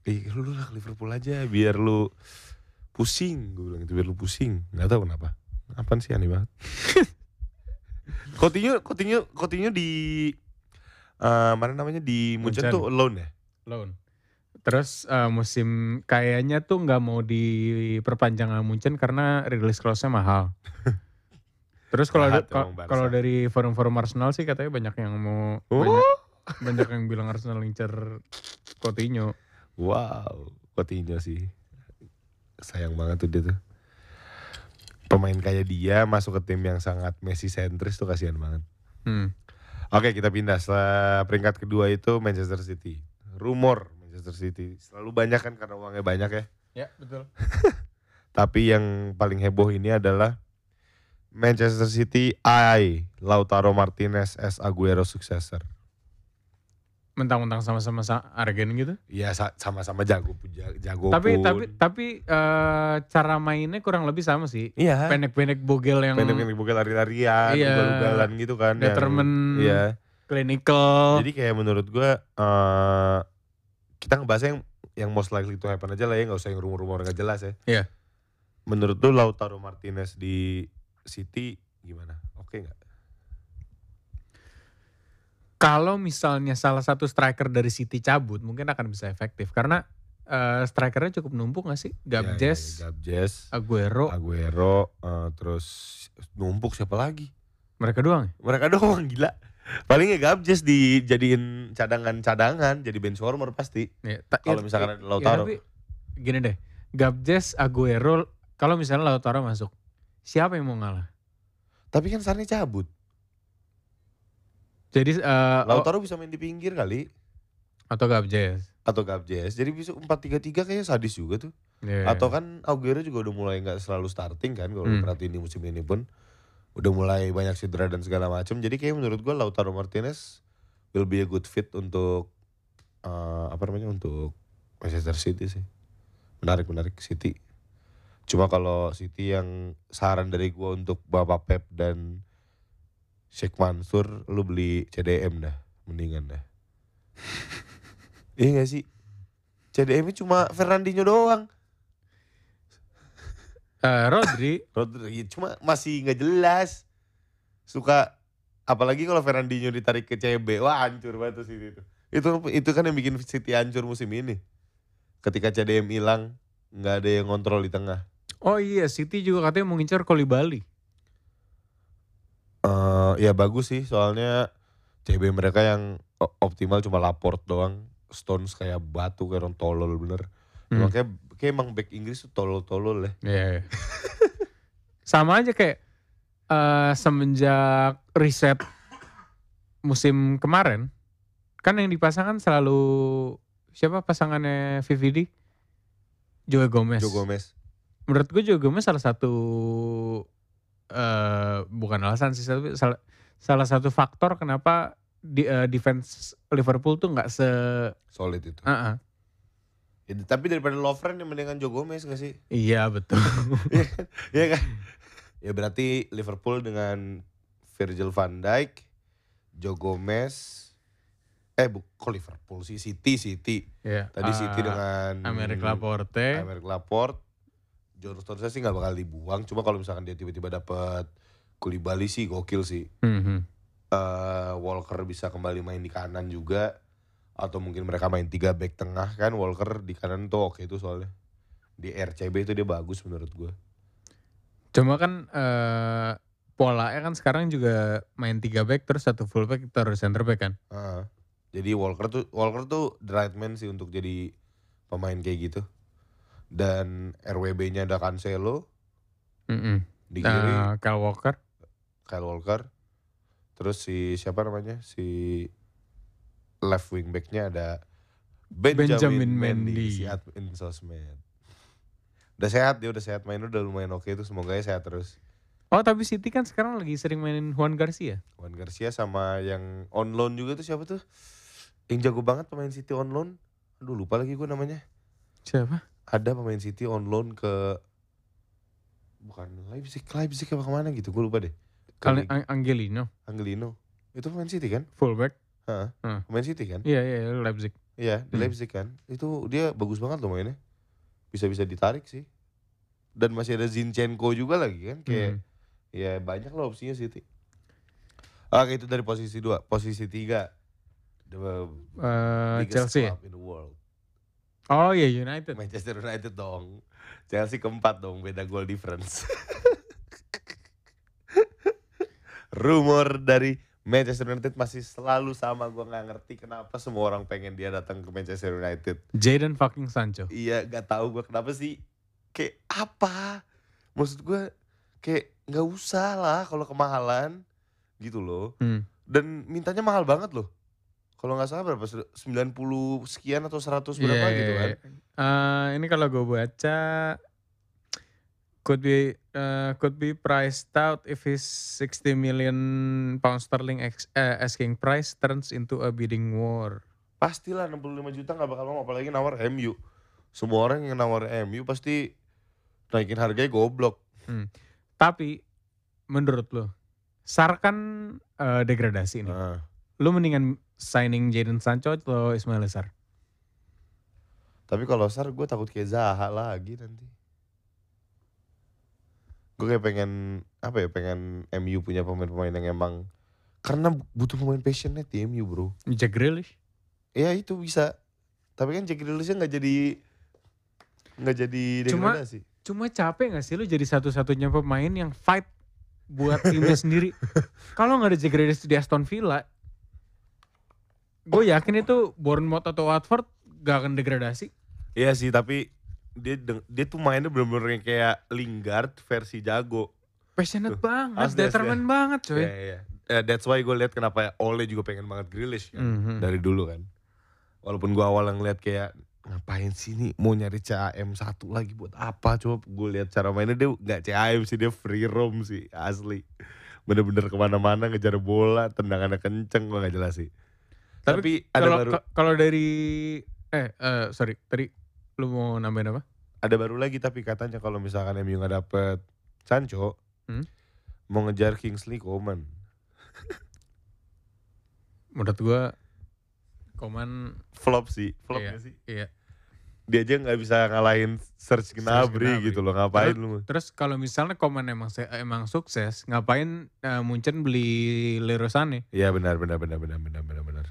Eh lu lah ke Liverpool aja biar lu pusing gue bilang itu biar lu pusing nggak tahu kenapa apaan sih aneh banget Coutinho Coutinho Coutinho di eh mana namanya di Munchen Munchen. tuh loan ya Loan. Terus eh, musim kayaknya tuh nggak mau diperpanjang sama Munchen karena release clause-nya mahal. Terus kalau da- kalau dari forum-forum Arsenal sih katanya banyak yang mau Oh. banyak, banyak yang bilang Arsenal ngincer Coutinho. wow Coutinho sih sayang banget tuh dia tuh pemain kayak dia masuk ke tim yang sangat Messi sentris tuh kasihan banget Hmm. Oke kita pindah setelah peringkat kedua itu Manchester City. Rumor Manchester City selalu banyak kan karena uangnya banyak ya. Ya betul. Tapi yang paling heboh ini adalah Manchester City I Lautaro Martinez as Aguero successor. Mentang-mentang sama-sama sa- Argen gitu. Iya sa- sama-sama jago ja- jago Tapi pun. tapi tapi eh, cara mainnya kurang lebih sama sih. iya Pendek-pendek bogel yang pendek-pendek bukan lari-larian, Iya. ugal-ugalan gitu kan. yang- Determined. Iya. clinical. Jadi kayak menurut gua eh kita ngebahas yang yang most likely to happen aja lah ya nggak usah yang rumor-rumor nggak jelas ya. Iya. Menurut lu Lautaro Martinez di City gimana? Oke nggak? Kalau misalnya salah satu striker dari City cabut, mungkin akan bisa efektif karena eh, strikernya cukup numpuk gak sih? Gabjes, Ya, ya, Gabjes, Aguero, Aguero, eh, terus numpuk siapa lagi? mereka doang. ya? Mereka doang gila. Paling ya Gabjes dijadiin cadangan-cadangan, jadi bench warmer pasti. Ya, Kalau ya- misalkan ada ya, Lautaro. tapi gini deh, Gabjes, Aguero, kalau misalnya Lautaro masuk, siapa yang mau ngalah? Tapi kan Sarni cabut. Jadi oh, Lautaro bisa main di pinggir kali atau Gabjes. atau Gabjes. Jadi bisa 4-3-3 kayaknya sadis juga tuh. Ya. Atau kan Aguero juga udah mulai nggak selalu starting kan kalau Hmm. perhatiin di musim ini pun udah mulai banyak cedera dan segala macam. Jadi kayak menurut gua Lautaro Martinez will be a good fit untuk eh, apa namanya untuk Manchester City sih. Menarik menarik City. Cuma kalau City yang saran dari gua untuk Bapak Pep dan Sheikh Mansur lu beli CDM dah mendingan dah. iya gak sih? CDM cuma Fernandinho doang. Eh, Rodri, Rodri cuma masih nggak jelas. Suka apalagi kalau Fernandinho ditarik ke CB, wah hancur banget City itu. Itu itu kan yang bikin City hancur musim ini. Ketika CDM hilang, nggak ada yang kontrol di tengah. oh iya City juga katanya mau ngincar Kolibali. Eh ya bagus sih, soalnya CB mereka yang optimal cuma laport doang. Stones kayak batu kayak orang tolol bener. Hmm. Emang kayak, kayak emang back Inggris tuh tolol-tolol ya. Iya. iya. Sama aja kayak eh, semenjak riset musim kemarin, kan yang dipasangkan selalu siapa pasangannya VVD? Joe Gomez. Joe Gomez. Menurut gue Joe Gomez salah satu eh bukan alasan sih, tapi salah, salah satu faktor kenapa di, eh, defense Liverpool tuh nggak se Solid itu. Ah, ah. Ya, tapi daripada Lovren yang mendingan Joe Gomez gak sih? Iya betul. Iya kan? Ya berarti Liverpool dengan Virgil van Dijk, Joe Gomez, eh bu, kok Liverpool sih? City, City. Iya. Tadi Ah, City dengan Amerik Laporte. Amerik Laporte. John Stones sih nggak bakal dibuang. Cuma kalau misalkan dia tiba-tiba dapat Kulibali sih gokil sih. Mhm. eh Walker bisa kembali main di kanan juga. Atau mungkin mereka main tiga back tengah kan. Walker di kanan tuh oke itu soalnya. Di RCB itu dia bagus menurut gue. Cuma kan eh polanya kan sekarang juga main tiga back terus satu full back terus center back kan. Ah, jadi Walker tuh Walker tuh the right man sih untuk jadi pemain kayak gitu. Dan RWB-nya ada Cancelo Mm-mm. di kiri, Nah, Kyle Walker. Kyle Walker. Terus si siapa namanya? Si left wing back-nya ada Benjamin, Benjamin Mendy, Mendy. si admin sosmed. Udah sehat dia udah sehat main udah lumayan oke itu semoga ya sehat terus. Oh tapi City kan sekarang lagi sering mainin Juan Garcia. Juan Garcia sama yang on loan juga tuh siapa tuh? Yang jago banget pemain City on loan. Aduh lupa lagi gue namanya. Siapa? Ada pemain City on loan ke bukan Leipzig, Leipzig apa ke mana gitu, gue lupa deh. Ang- Angelino, Angelino. Itu pemain City kan? fullback. Heeh. Hmm. Pemain City kan? Iya iya Leipzig. Iya, di Hmm. Leipzig kan. Itu dia bagus banget loh mainnya. Bisa-bisa ditarik sih. Dan masih ada Zinchenko juga lagi kan. Kayak Hmm. ya banyak lah opsinya City. Oke, itu dari posisi dua. Posisi tiga. The Eh, biggest Chelsea. ya? club in the world. Oh iya United. Manchester United dong. Chelsea keempat dong, beda goal difference. Rumor dari Manchester United masih selalu sama. Gua nggak ngerti kenapa semua orang pengen dia datang ke Manchester United. Jadon fucking Sancho. Iya, gak tahu gue kenapa sih. Kayak apa? Maksud gue kayak nggak usah lah kalau kemahalan gitu loh. Hmm. Dan mintanya mahal banget loh. Kalau nggak salah berapa? 90 sekian atau 100 berapa Iya, gitu iya, kan? iya. Eh, ini kalau gue baca could be eh, could be priced out if his 60 million pound sterling ex- eh, asking price turns into a bidding war. Pastilah 65 juta nggak bakal mau apalagi nawar MU. Semua orang yang nawar MU pasti naikin harganya goblok. Tapi menurut lo, Sar kan eh, degradasi nih. Nah, Lu mendingan signing Jadon Sancho atau Ismail Sar? tapi kalau Sar gue takut kayak Zaha lagi nanti. Gue kayak pengen apa ya pengen MU punya pemain-pemain yang emang karena butuh pemain passionate di MU bro. Jack Grealish? Ya itu bisa. Tapi kan Jack Grealishnya nggak jadi nggak jadi Cuma- degradasi. Cuma capek gak sih lu jadi satu-satunya pemain yang fight buat timnya sendiri? Kalau nggak ada Jack Grealish di Aston Villa, gue yakin itu Bournemouth atau Watford gak akan degradasi. Iya sih tapi dia dia tuh mainnya bener-bener kayak Lingard versi jago. Passionate banget, asli, determined banget coy. Iya iya. Eh, that's why gue lihat kenapa Ole juga pengen banget Grealish kan Mhm. dari dulu kan. Walaupun gue awal ngeliat kayak ngapain sih nih mau nyari CAM satu lagi buat apa coba gue lihat cara mainnya dia nggak CAM sih dia free roam sih asli bener-bener ke mana-mana ngejar bola tendangannya kenceng gue nggak jelas sih tapi, Tapi ada kalau baru ka- kalau dari eh eh, sorry tadi lu mau nambahin apa? ada baru lagi tapi katanya kalau misalkan MU nggak dapet Sancho Hmm? mau ngejar Kingsley Coman Menurut gua Koman flop sih flop Iya. sih iya. dia aja nggak bisa ngalahin Serge Gnabry gitu loh ngapain lu Terus kalau misalnya Koman emang emang sukses, ngapain eh, Munchen beli Leroy Sané? Iya benar benar benar benar benar benar benar.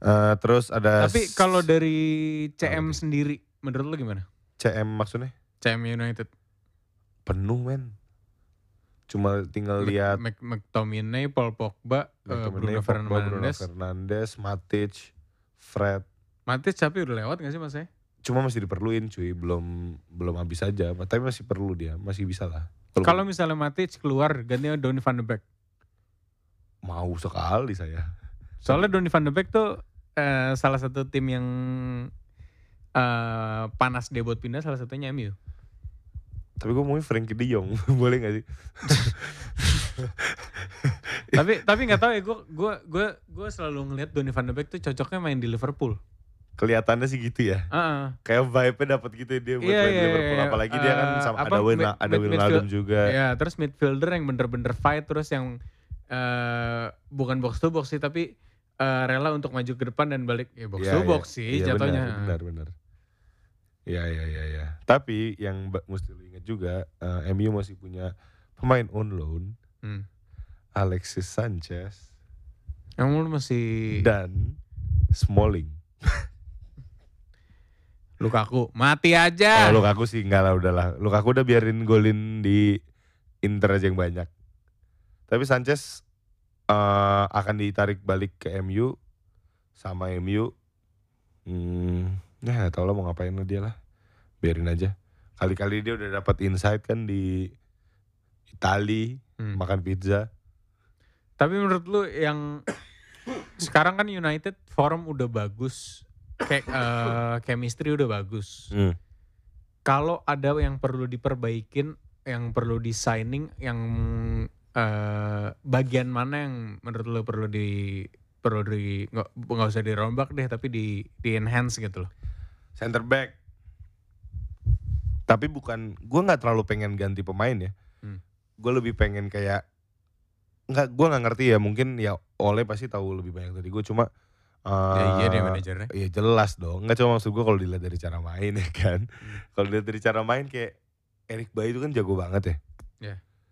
Eh, terus ada Tapi kalau dari CM sendiri, menurut lu gimana? CM maksudnya CM United. penuh men. Cuma tinggal lihat Mc, McTominay, Paul Pogba, eh, McTominay, Bruno Pogba, Bruno Fernandes. Fernandes, Matic, Fred. Matic tapi udah lewat gak sih mas saya? Cuma masih diperluin cuy, belum belum habis aja. Tapi masih perlu dia, masih bisa lah. Kalau misalnya Matic keluar gantinya Donny van de Beek. mau sekali saya. Soalnya Donny van de Beek tuh eh, salah satu tim yang eh, panas dia buat pindah salah satunya MU. Tapi gue mau Frankie De Jong, boleh gak sih? tapi tapi nggak tahu ya gue gue gue gue selalu ngelihat Donny van de Beek tuh cocoknya main di Liverpool. Kelihatannya sih gitu ya. Heeh. Kayak vibe-nya dapat gitu ya dia buat Iya, main di iya, Liverpool. iya. Apalagi dia kan Eh, sama apa, ada Win, ada Wijnaldum juga. Ya, terus midfielder yang bener-bener fight terus yang eh bukan box to box sih tapi eh, rela untuk maju ke depan dan balik ya box Iya, to iya. box sih Iya, jatuhnya. Benar, benar, benar. Iya, iya, iya, iya. Tapi yang mesti lu ingat juga, eh, MU masih punya pemain on loan, Hmm. Alexis Sanchez Yang masih dan Smalling. Lukaku mati aja. Kalau Lukaku sih enggak lah udahlah. Lukaku udah biarin golin di Inter aja yang banyak. Tapi Sanchez eh, akan ditarik balik ke MU sama MU. Hmm, Ya tau lah mau ngapain lah dia lah. Biarin aja. Kali-kali dia udah dapat insight kan di Itali Hmm. makan pizza. Tapi menurut lu yang sekarang kan United form udah bagus, kayak eh, chemistry udah bagus. Hmm. Kalau ada yang perlu diperbaikin, yang perlu di signing, yang eh, bagian mana yang menurut lu perlu di perlu di nggak nggak usah dirombak deh, tapi di di enhance gitu loh. Center back. Tapi bukan, gue nggak terlalu pengen ganti pemain ya. Hmm. Gue lebih pengen kayak nggak, gue nggak ngerti ya. Mungkin ya Oleh pasti tahu lebih banyak dari gue. Cuma Ya, iya deh eh, manajernya. Iya jelas dong. Nggak cuma maksud gue kalau dilihat dari cara main ya kan. Kalau dilihat dari cara main kayak Erik Bayi itu kan jago banget ya.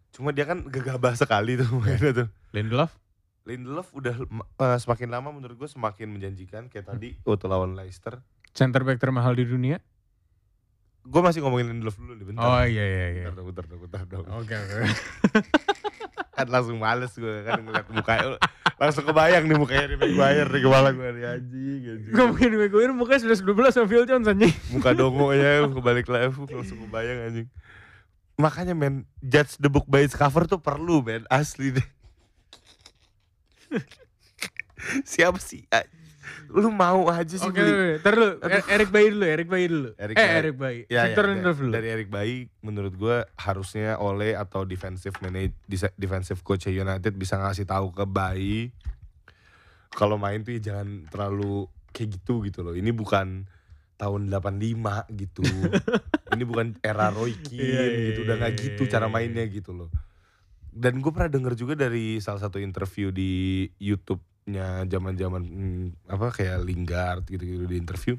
Iya. Cuma dia kan gegabah sekali tuh mainnya tuh. Lindelof? Lindelof udah eh, semakin lama menurut gue semakin menjanjikan kayak tadi waktu lawan Leicester. Center back termahal di dunia? Gue masih ngomongin Lindelof dulu nih bentar. Oh iya iya iya. Bentar dong, bentar dong, bentar dong. Oke oke. Kan langsung males gue kan ngeliat mukanya. langsung kebayang nih mukanya di Maguire di kepala gue nih anjing. anjing. Ngomongin Maguire mukanya sudah 12 sama Phil Jones anjing. Muka dongo ya kebalik lagi langsung kebayang anjing. Makanya men, judge the book by its cover tuh perlu men, asli deh. Siapa sih? Lu mau aja sih Oke, oke. Ntar Erik Bayi dulu, Erik Bayi dulu. Erik eh, Bayi. Erik Bayi. Ya, Victor ya, Lindelof da- dulu. dari Erik Bayi menurut gue harusnya oleh atau defensive manage defensive coach United bisa ngasih tahu ke Bayi kalau main tuh ya jangan terlalu kayak gitu gitu loh. Ini bukan tahun 85 gitu. Ini bukan era Roy Keane Iya, iya, gitu. Udah nggak iya, gitu iya, cara iya. mainnya gitu loh. Dan gue pernah denger juga dari salah satu interview di YouTube-nya zaman-zaman hmm, apa kayak Lingard gitu-gitu di interview.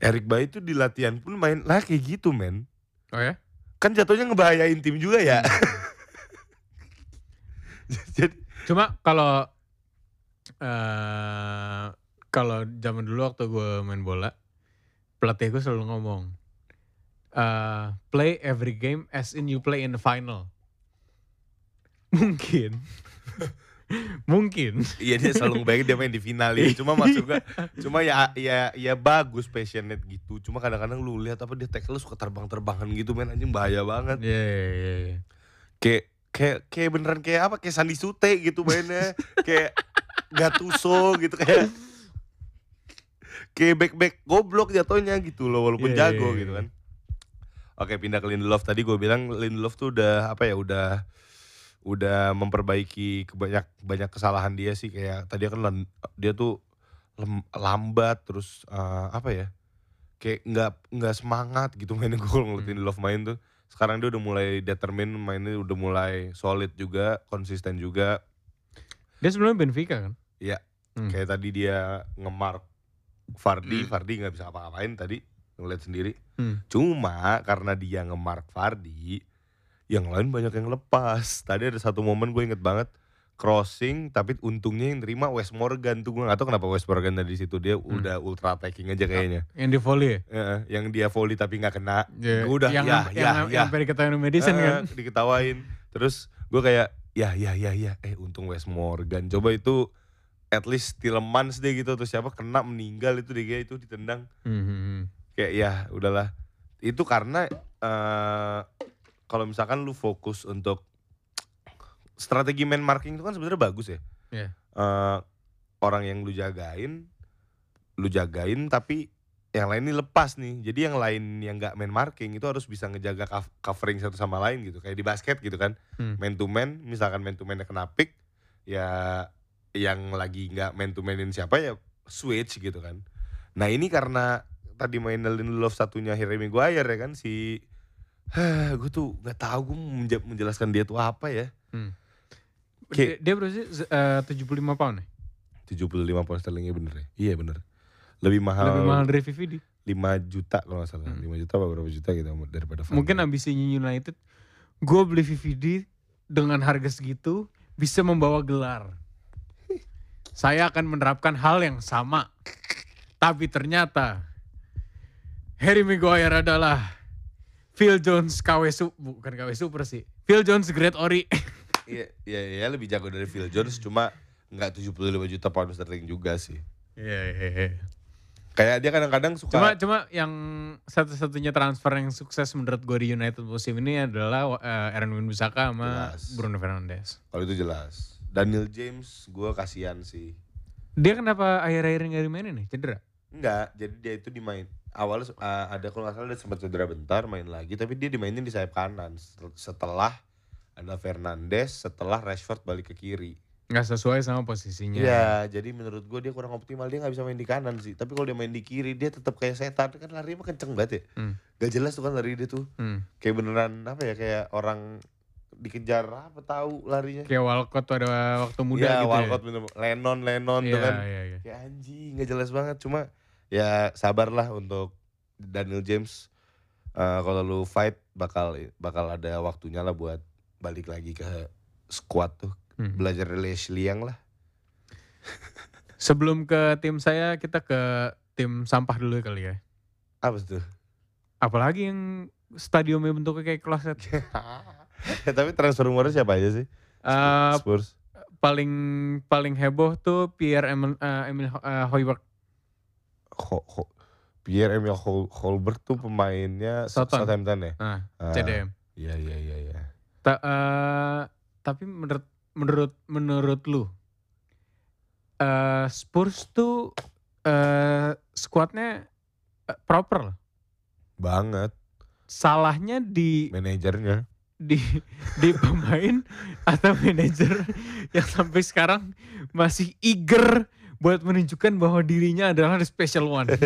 Erik Bayi tuh di latihan pun main lah kayak gitu men. Oh ya? Kan jatuhnya ngebahayain tim juga ya. Jadi Cuma kalau eh kalau zaman dulu waktu gue main bola, pelatih gue selalu ngomong, eh play every game as in you play in the final. Mungkin, mungkin. Iya dia selalu ngebayangin dia main di final ya. Cuma maksud gue, cuma ya ya ya bagus passionate gitu. Cuma kadang-kadang lu lihat apa dia tackle suka terbang-terbangan gitu men anjing bahaya banget. Iya, iya, iya, iya. Kayak kayak kayak beneran kayak apa? Kayak Sandi Sute gitu mainnya. kayak Gattuso gitu kayak kayak back-back goblok jatuhnya gitu loh walaupun iya, jago iya, gitu iya. kan. Oke pindah ke Lindelof tadi gue bilang Lindelof tuh udah apa ya udah udah memperbaiki kebanyak banyak kesalahan dia sih kayak tadi kan dia tuh lem- lambat terus eh, apa ya kayak nggak nggak semangat gitu mainnya gue kalau ngeliatin Hmm. Love main tuh sekarang dia udah mulai determine mainnya udah mulai solid juga konsisten juga Dia sebelumnya Benfica kan? Iya. Hmm. kayak tadi dia ngemark Fardi Hmm. Fardi nggak bisa apa-apain tadi ngeliat sendiri Hmm. cuma karena dia ngemark Fardi yang lain banyak yang lepas tadi ada satu momen gue inget banget crossing tapi untungnya yang terima West Morgan tuh gue gak tau kenapa West Morgan dari situ dia Hmm. udah ultra attacking aja kayaknya Yang di volley ya? Yang dia volley tapi nggak kena Iya. Gua udah, yang, ya, yang, ya, yang, ya. sampai diketahui medicine Eh, kan? diketawain terus gue kayak ya ya ya ya eh untung West Morgan coba itu at least Tillemans deh gitu terus siapa kena meninggal itu dia itu ditendang Hmm, hmm, hmm. kayak ya udahlah itu karena eh kalau misalkan lu fokus untuk strategi man marking itu kan sebenarnya bagus ya Iya. Eh, orang yang lu jagain lu jagain tapi yang lain ini lepas nih jadi yang lain yang nggak main marking itu harus bisa ngejaga cov- covering satu sama lain gitu kayak di basket gitu kan Hmm. man to man misalkan man to man kena pick ya yang lagi nggak man to manin siapa ya switch gitu kan nah ini karena tadi main Lindelof satunya Harry Maguire ya kan si gue tuh nggak tahu gue menjelaskan dia tuh apa ya Hmm. Kayak- Dia, dia berapa sih? Z- eh, 75 pound ya? 75 pound sterlingnya bener ya iya bener lebih mahal, Lebih mahal dari VVD. 5 juta kalau nggak salah Hmm. 5 juta apa berapa juta gitu daripada Van Mungkin ambisinya United, gue beli VVD dengan harga segitu bisa membawa gelar. Saya akan menerapkan hal yang sama. Tapi ternyata Harry Maguire adalah Phil Jones KW Su- bukan KW Super sih. Phil Jones Great Ori. Iya, iya, iya lebih jago dari Phil Jones cuma nggak 75 juta pound sterling juga sih. Iya, iya, iya. Kayak dia kadang-kadang suka Cuma cuma yang satu-satunya transfer yang sukses menurut gue di United musim ini adalah uh, Aaron Wan-Bissaka sama Jelas. Bruno Fernandes. kalau itu jelas. Daniel James gue kasihan sih. Dia kenapa akhir-akhir ini gak dimainin nih? Cedera? Enggak, jadi dia itu dimain awalnya uh, ada kalau nggak salah dia sempat cedera bentar main lagi tapi dia dimainin di sayap kanan Setel- setelah ada Fernandes setelah Rashford balik ke kiri. Gak sesuai sama posisinya. Iya, jadi menurut gue dia kurang optimal dia nggak bisa main di kanan sih. Tapi kalau dia main di kiri dia tetap kayak setan kan larinya mah kenceng banget ya. Hmm. Gak jelas tuh kan lari dia tuh Hmm. kayak beneran apa ya kayak orang dikejar apa tahu larinya. Kayak Walcott tuh ada waktu muda Iya, gitu Walcott bener Lennon Lennon ya. tuh Iya, kan. iya, iya. Kayak anjing nggak jelas banget cuma ya sabarlah untuk Daniel James Eh, kalau lu fight bakal bakal ada waktunya lah buat balik lagi ke squad tuh Hmm. belajar dari Ashley Young lah Sebelum ke tim saya, kita ke tim sampah dulu kali ya. apa tuh Apalagi yang stadiumnya bentuknya kayak kloset. Ya, tapi transfer rumornya siapa aja sih Eh, Spurs paling paling heboh tuh Pierre Emil, eh, Emil eh, Højbjerg. Ho- Ho- Pierre Emil Hol- Holberg tuh pemainnya Southampton. Southampton ya Nah, Ah, CDM. iya iya iya iya Ta- eh, tapi menurut menurut menurut lu eh, Spurs tuh eh skuadnya eh, proper loh. banget Salahnya di manajernya di di pemain atau manajer yang sampai sekarang masih eager buat menunjukkan bahwa dirinya adalah the special one.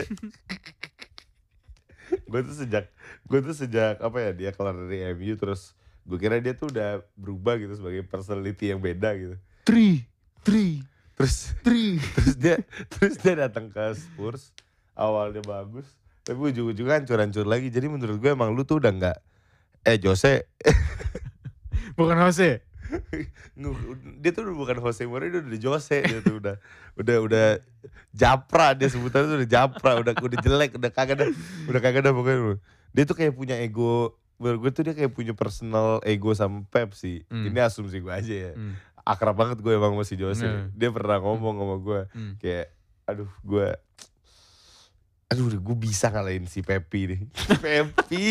gue tuh sejak gue tuh sejak apa ya dia keluar dari MU terus gue kira dia tuh udah berubah gitu sebagai personality yang beda gitu Three, three, terus three. terus dia terus dia datang ke Spurs awalnya bagus tapi ujung-ujungnya hancur-hancur lagi jadi menurut gue emang lu tuh udah nggak eh Jose. Bukan Jose. Dia tuh udah bukan Jose Mourinho dia udah Jose dia tuh udah udah udah japra dia sebutannya tuh udah japra udah udah jelek udah kagak dah udah kagak dah pokoknya. Dia tuh kayak punya ego menurut gue tuh dia kayak punya personal ego sama Pep sih. Hmm. ini asumsi gue aja ya. Hmm, akrab banget gue emang masih Jose. Hmm. dia pernah ngomong sama gue hmm. kayak aduh gue aduh gue bisa ngalahin si Pepi nih. Pepi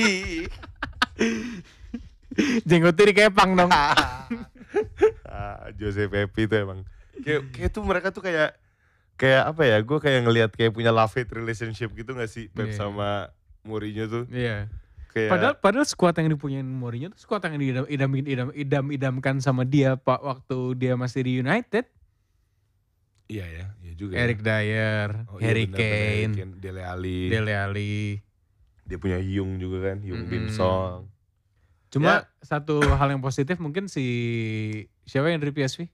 Jenggotnya dikepang dong. ah, Jose Pepi tuh emang kayak kayak tuh mereka tuh kayak kayak apa ya gue kayak ngelihat kayak punya love hate relationship gitu gak sih Pep Iya. sama Mourinho tuh Iya. kayak Padahal padahal skuad yang dipunyain Mourinho tuh skuad yang diidam idam, idam, idam, idamkan sama dia pak waktu dia masih di United. iya ya iya juga Eric Dyer, ya. Oh, iya Harry Kane, Kane, Dele Alli Dele Alli. Dia punya Yung juga kan Yung Bin Mm-mm. Song Cuma Ya. satu hal yang positif mungkin si siapa yang dari PSV?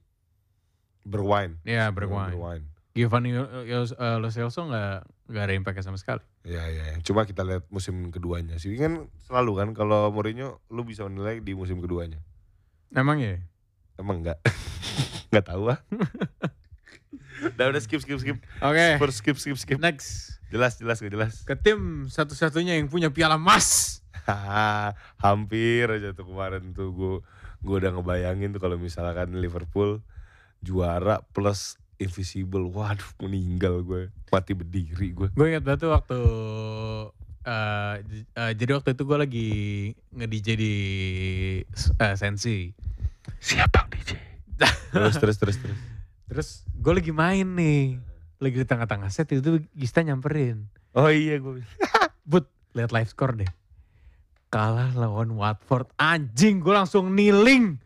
Berwine Ya, Bergwijn. Berwine Giovanni Lo- eh, Lo Celso nggak nggak ada impact sama sekali. Ya ya, ya. cuma kita lihat musim keduanya sih kan selalu kan kalau Mourinho lu bisa menilai di musim keduanya. Emang ya? Emang enggak? Enggak tahu ah. udah udah skip skip skip. Oke. Spurs skip skip skip. Next Jelas jelas gak jelas. ke tim satu-satunya yang punya piala emas. Hampir aja tuh kemarin tuh gue gue udah ngebayangin tuh kalau misalkan Liverpool juara plus invisible. Waduh meninggal gue. Mati berdiri gue. Gue ingat banget tuh waktu j- eh, jadi waktu itu gue lagi nge-DJ di eh, Sensi. Siapa DJ? terus terus terus terus. Terus gue lagi main nih. Lagi di tengah-tengah set itu Gista nyamperin. Oh iya gue. But lihat live score deh. Kalah lawan Watford. Anjing gue langsung kneeling.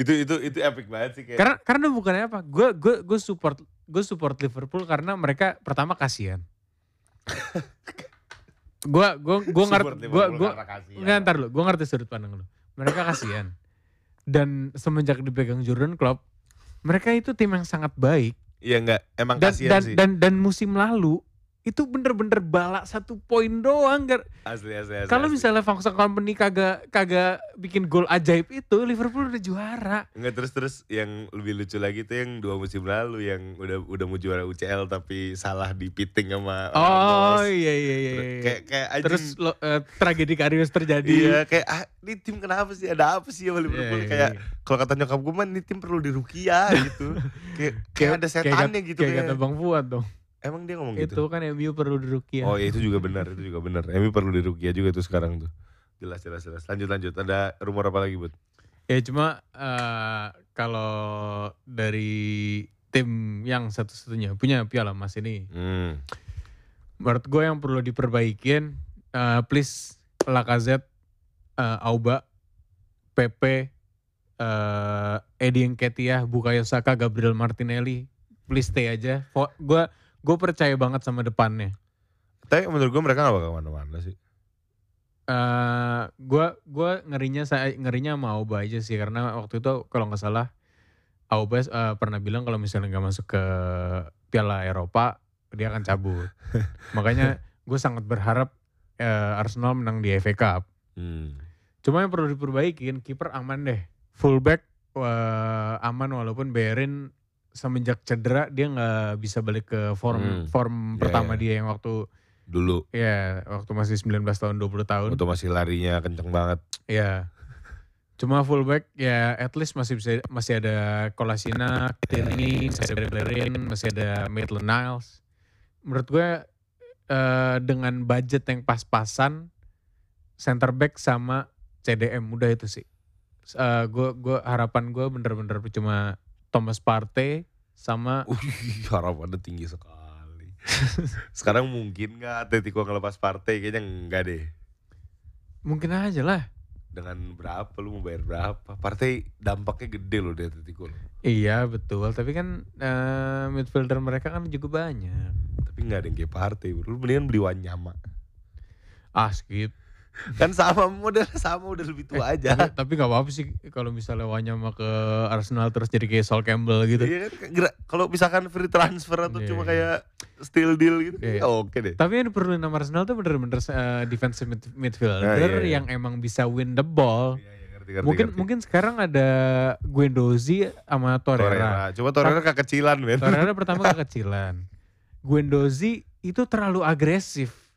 itu itu itu epic banget sih kayak. Karena karena bukannya apa? Gue gue gue support gue support Liverpool karena mereka pertama kasihan. gue gue gue ngerti gue gue nggak ntar lu gue ngerti sudut pandang lu. Mereka kasihan. Dan semenjak dipegang Jurgen Klopp, mereka itu tim yang sangat baik. Iya enggak, emang Dan kasihan dan, sih. dan dan musim lalu itu bener-bener balak satu poin doang. Gar- asli asli asli. Kalau misalnya Function Company kagak kagak bikin gol ajaib itu, Liverpool udah juara. Enggak terus terus yang lebih lucu lagi tuh yang dua musim lalu yang udah udah mau juara UCL tapi salah di pitting sama Oh Ramos. iya iya iya. iya. Kayak kayak anjing. Terus lo, eh, tragedi Karius terjadi. Iya kayak ah, ini tim kenapa sih ada apa sih sama Liverpool Iya, iya, kayak iya. kalau kata nyokap gue mah ini tim perlu dirukia gitu kayak kayak ada setannya gitu kayak kayak, kata Bang Fuad dong. Emang dia ngomong Itu gitu kan MU perlu dirukia. oh iya itu juga benar itu juga benar. Emi perlu dirukia juga tuh sekarang tuh. Jelas jelas jelas. Lanjut lanjut. Ada rumor apa lagi bud? Ya cuma eh, kalau dari tim yang satu-satunya punya piala emas ini, hmm. menurut gue yang perlu diperbaikin, eh, please Lacazette, eh, Auba, Pepe, eh Eddie Nketiah, Bukayo Saka, Gabriel Martinelli, please stay aja. Gue gue percaya banget sama depannya. tapi menurut gue mereka gak bakal ke mana-mana sih eh gua gua ngerinya saya ngerinya sama Auba aja sih karena waktu itu kalau nggak salah Auba eh, pernah bilang kalau misalnya nggak masuk ke Piala Eropa dia akan cabut. Makanya gue sangat berharap eh, Arsenal menang di FA Cup. hmm. Cuma yang perlu diperbaikin kiper aman deh. Fullback eh, aman walaupun Berin semenjak cedera dia nggak bisa balik ke form Hmm. form Ya, pertama ya. dia yang waktu dulu ya waktu masih 19 tahun 20 tahun. waktu masih larinya kenceng banget Ya. Cuma fullback ya at least masih bisa masih ada Kolasinac, Tierney, masih ada Bellerin, masih ada Maitland Niles. Menurut gue eh, dengan budget yang pas-pasan center back sama CDM udah itu sih. Eh, gue gua harapan gue bener-bener cuma Thomas Partey sama Wih, harapannya tinggi sekali. Sekarang mungkin nggak Atletico ngelepas partai? Kayaknya enggak deh. mungkin aja lah. Dengan berapa lu mau bayar berapa? Partai dampaknya gede loh di Atletico. Iya betul, tapi kan eh, midfielder mereka kan juga banyak. Tapi nggak ada yang kayak partai. Lu mendingan beli Wanyama. Ah skip. Kan sama model sama udah lebih tua aja. tapi, tapi gak apa-apa sih kalau misalnya Wanyama ke Arsenal terus jadi kayak Sol Campbell gitu. Iya kan kalau misalkan free transfer atau Iya, cuma iya. kayak still deal gitu, Iya. ya oke deh. Tapi yang diperluin sama Arsenal tuh bener-bener eh, defensive mid- midfielder Nah, iya, iya. yang emang bisa win the ball. Iya, iya, ngerti, ngerti, mungkin ngerti. mungkin sekarang ada Guendouzi sama Torreira. Torreira. Coba Torreira kekecilan, men. Torreira pertama kekecilan. Guendouzi itu terlalu agresif.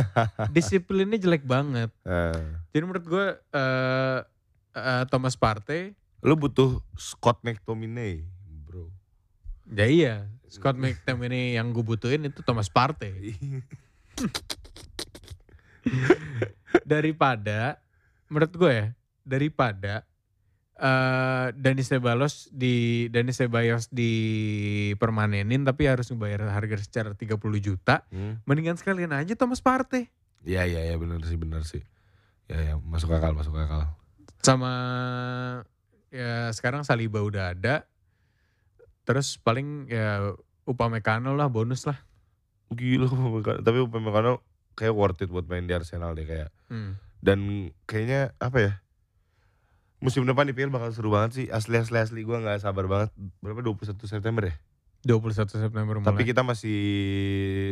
Disiplinnya jelek banget. Eh, Jadi menurut gue eh, eh, Thomas Partey lu butuh Scott McTominay, bro. Ya iya, Scott McTominay yang gue butuhin itu Thomas Partey. Daripada, menurut gue ya, daripada eh Dani Ceballos di Dani Ceballos dipermanenin tapi harus ngebayar harga secara 30 juta, Hmm. mendingan sekalian aja Thomas Partey Iya iya iya benar sih benar sih. Ya ya masuk akal masuk akal. sama ya sekarang Saliba udah ada. Terus paling ya Upamecano lah bonus lah. Gila Upamecano. tapi Upamecano kayak worth it buat main di Arsenal deh kayak. Hmm. Dan kayaknya apa ya? Musim depan di PL bakal seru banget sih. Asli asli asli gue nggak sabar banget. Berapa 21 September ya? 21 September mulai. Tapi kita masih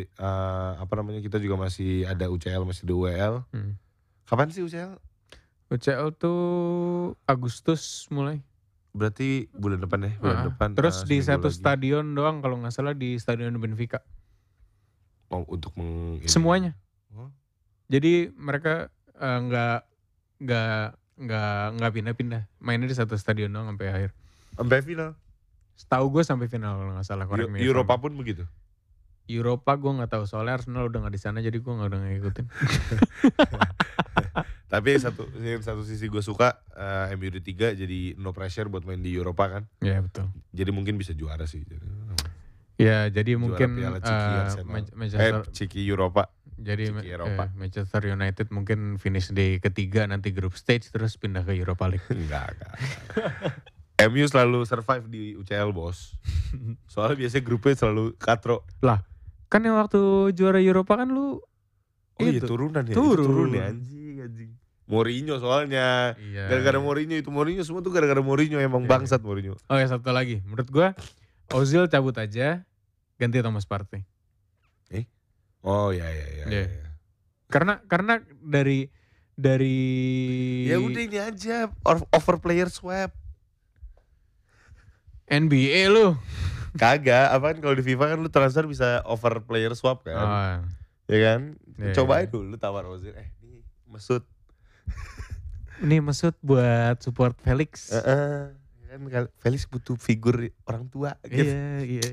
eh, apa namanya? Kita juga masih ada UCL masih ada UEL. Hmm. Kapan sih UCL? UCL tuh Agustus mulai. Berarti bulan depan ya, bulan Ah, depan. Terus eh, di satu lagi. stadion doang kalau nggak salah di stadion Benfica. Oh, untuk meng Semuanya. Oh. Jadi mereka eh, nggak nggak nggak nggak pindah-pindah. Mainnya di satu stadion doang sampai akhir. Sampai final. Setahu gue sampai final kalau nggak salah. I'm Eropa pun begitu. Eropa gue nggak tahu soalnya Arsenal udah nggak di sana jadi gue nggak udah ngikutin. Tapi satu satu sisi gue suka eh, MU di tiga jadi no pressure buat main di Eropa kan. ya betul. Jadi mungkin bisa juara sih. Jadi, Ya jadi Juara mungkin Piala Ciki eh, Arsenal. Man- eh Manchester Ciki Eropa. Jadi Ciki Ma- Eropa. eh, Manchester United mungkin finish di ketiga nanti grup stage terus pindah ke Europa League. Enggak, enggak. MU selalu survive di UCL bos. Soalnya biasanya grupnya selalu katro. kan yang waktu juara Eropa kan lu Oh iya Itu. turunan ya. Turun. Itu turun ya anjing anjing. Mourinho soalnya. Iya. Gara-gara Mourinho itu Mourinho semua tuh gara-gara Mourinho emang Iya. bangsat Mourinho. Oh ya satu lagi, menurut gua Ozil cabut aja, ganti Thomas Partey. Oh iya iya iya. Iya. iya. Karena karena dari dari Ya udah ini aja over player swap. NBA lu. Kagak, apa kan kalau di FIFA kan lu transfer bisa over player swap kan. Oh, Ya kan? Iya, Coba iya. aja dulu tawar Ozil. Eh, ini Mesut. Ini maksud buat support Felix. Heeh. Ya kan Felix butuh figur orang tua gitu. Iya, iya.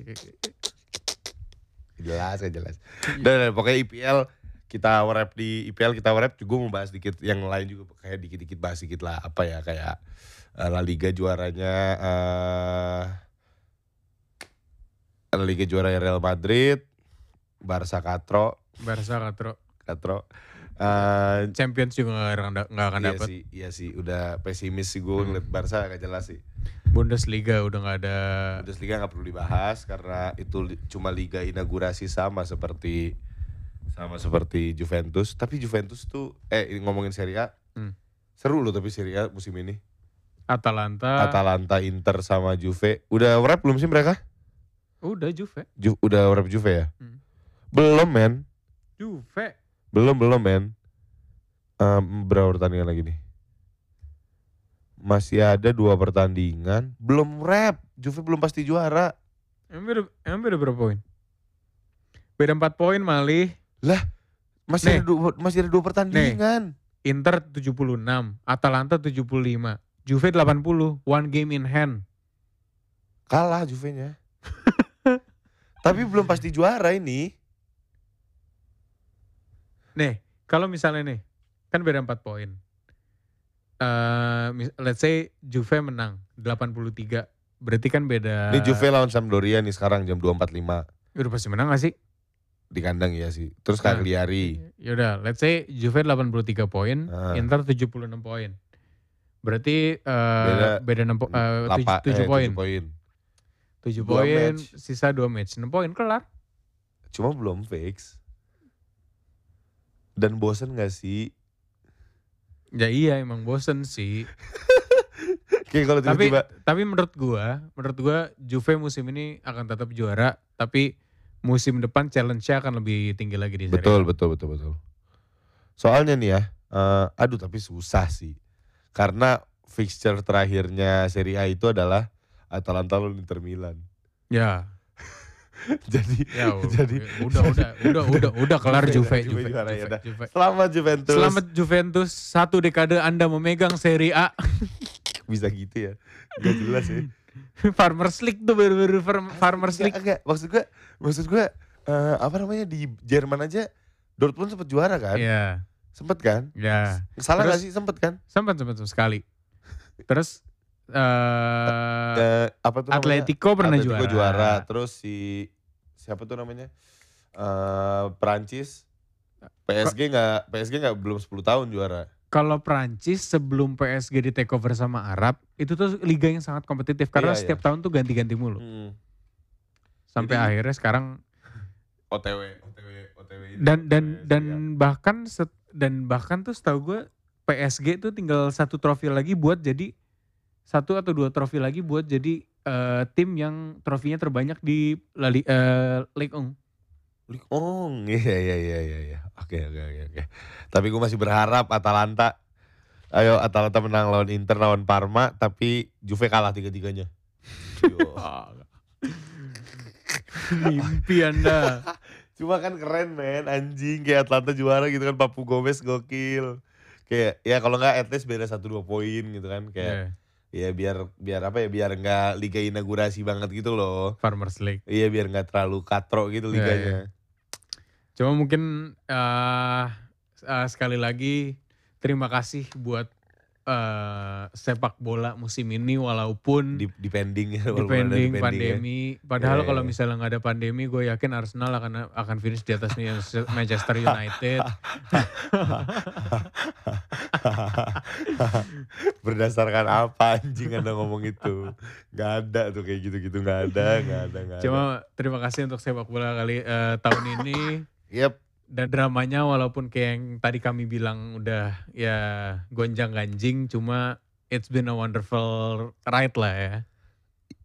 Jelas kan jelas. Dan, pokoknya IPL kita wrap di IPL kita wrap juga mau bahas dikit yang lain juga kayak dikit-dikit bahas dikit lah apa ya kayak eh, La Liga juaranya eh La Liga juaranya Real Madrid, Barca Katro, Barca Katro. Katro. Eh Champions juga nggak akan, iya dapat. sih, iya sih, udah pesimis sih gue Hmm. ngeliat Barca agak jelas sih. Bundesliga udah nggak ada. Bundesliga nggak perlu dibahas karena itu cuma liga inaugurasi sama seperti sama seperti Juventus. Tapi Juventus tuh eh ngomongin Serie A Hmm. seru loh tapi Serie A musim ini. Atalanta. Atalanta, Inter sama Juve. Udah wrap belum sih mereka? Udah Juve. Ju- udah wrap Juve ya? Hmm. Belum men, Juve. Belum belum men. Em, berapa pertandingan lagi nih? Masih ada dua pertandingan, belum wrap. Juve belum pasti juara. Emang beda, emang beda berapa poin? Beda 4 poin malih. Masih Nih. ada dua, masih ada dua pertandingan. Inter 76, Atalanta 75, Juve 80, one game in hand. Kalah Juve-nya. Tapi belum pasti juara ini. Nih, kalau misalnya nih, kan beda 4 poin. Eh, mis- let's say Juve menang 83, berarti kan beda. Ini Juve lawan Sampdoria nih sekarang jam 2.45 Udah pasti menang gak sih? di kandang ya sih. Terus Nah. Cagliari. Yaudah, let's say Juve 83 poin, Ah. Inter 76 poin. Berarti eh, Beda beda, 6 po- eh, Lapa- 7, eh, poin. tujuh poin. 7 Dua poin, match. sisa 2 match. 6 poin kelar. Cuma belum fix. Dan bosen gak sih? Ya iya emang bosen sih. Kayak kalau tapi tiba-tiba tapi menurut gua, menurut gua Juve musim ini akan tetap juara, tapi musim depan challenge-nya akan lebih tinggi lagi di Serie A. Betul, betul, betul, betul. Soalnya nih ya, eh, aduh tapi susah sih. Karena fixture terakhirnya Serie A itu adalah Atalanta lawan Inter Milan. Ya, Jadi ya Jadi- udah udah udah udah udah kelar Juve, Juve, Juve Juve, juara, Juve, ya. Juve. selamat Juventus. Selamat Juventus, satu dekade Anda memegang Serie A. Bisa gitu ya. Gak jelas ya. Farmers League tuh baru-baru farm- Farmers Enggak, League. enggak. Maksud gue, maksud gue eh, apa namanya di Jerman aja Dortmund sempat juara kan? Iya, Sempet kan? ya. Salah Terus- gak sih sempet kan? Sempat sempat sekali. Terus eh Eh, apa tuh namanya? Atletico pernah Atletico juara. juara. Terus si siapa tuh namanya? Eh Prancis PSG nggak PSG nggak belum 10 tahun juara. Kalau Prancis sebelum PSG di take over sama Arab, itu tuh liga yang sangat kompetitif karena Iya, setiap tahun tuh ganti-ganti mulu. Hmm. Sampai Jadi- akhirnya sekarang OTW OTW OTW ini, dan dan OTW dan Serie bahkan set- dan bahkan tuh setahu gue PSG tuh tinggal satu trofi lagi buat jadi satu atau dua trofi lagi buat jadi eh, tim yang trofinya terbanyak di La Li- eh, 1. A. Ligue 1. Iya iya iya iya iya. Oke oke oke oke. Tapi gue masih berharap Atalanta Ayo Atalanta menang lawan Inter lawan Parma tapi Juve kalah tiga-tiganya. Mimpi Anda. Cuma kan keren men anjing kayak Atlanta juara gitu kan Papu Gomez gokil. Kayak ya kalau nggak at least beda satu dua poin gitu kan kayak Iya, ya biar biar apa ya biar nggak liga inaugurasi banget gitu loh. Farmers League. Iya biar nggak terlalu katro gitu Iya, liganya. Cuma mungkin eh eh, sekali lagi terima kasih buat eh, sepak bola musim ini walaupun Di, depending ya walaupun ada depending depending ya. pandemi. Padahal Iya, kalau iya. misalnya nggak ada pandemi, gue yakin Arsenal akan akan finish di atas Manchester United. Berdasarkan apa anjing anda ngomong itu? Gak ada tuh kayak gitu-gitu gak ada, gak ada, gak ada. Cuma terima kasih untuk sepak bola kali eh, tahun ini Yep, dan dramanya walaupun kayak yang tadi kami bilang udah ya gonjang ganjing, cuma it's been a wonderful ride lah ya.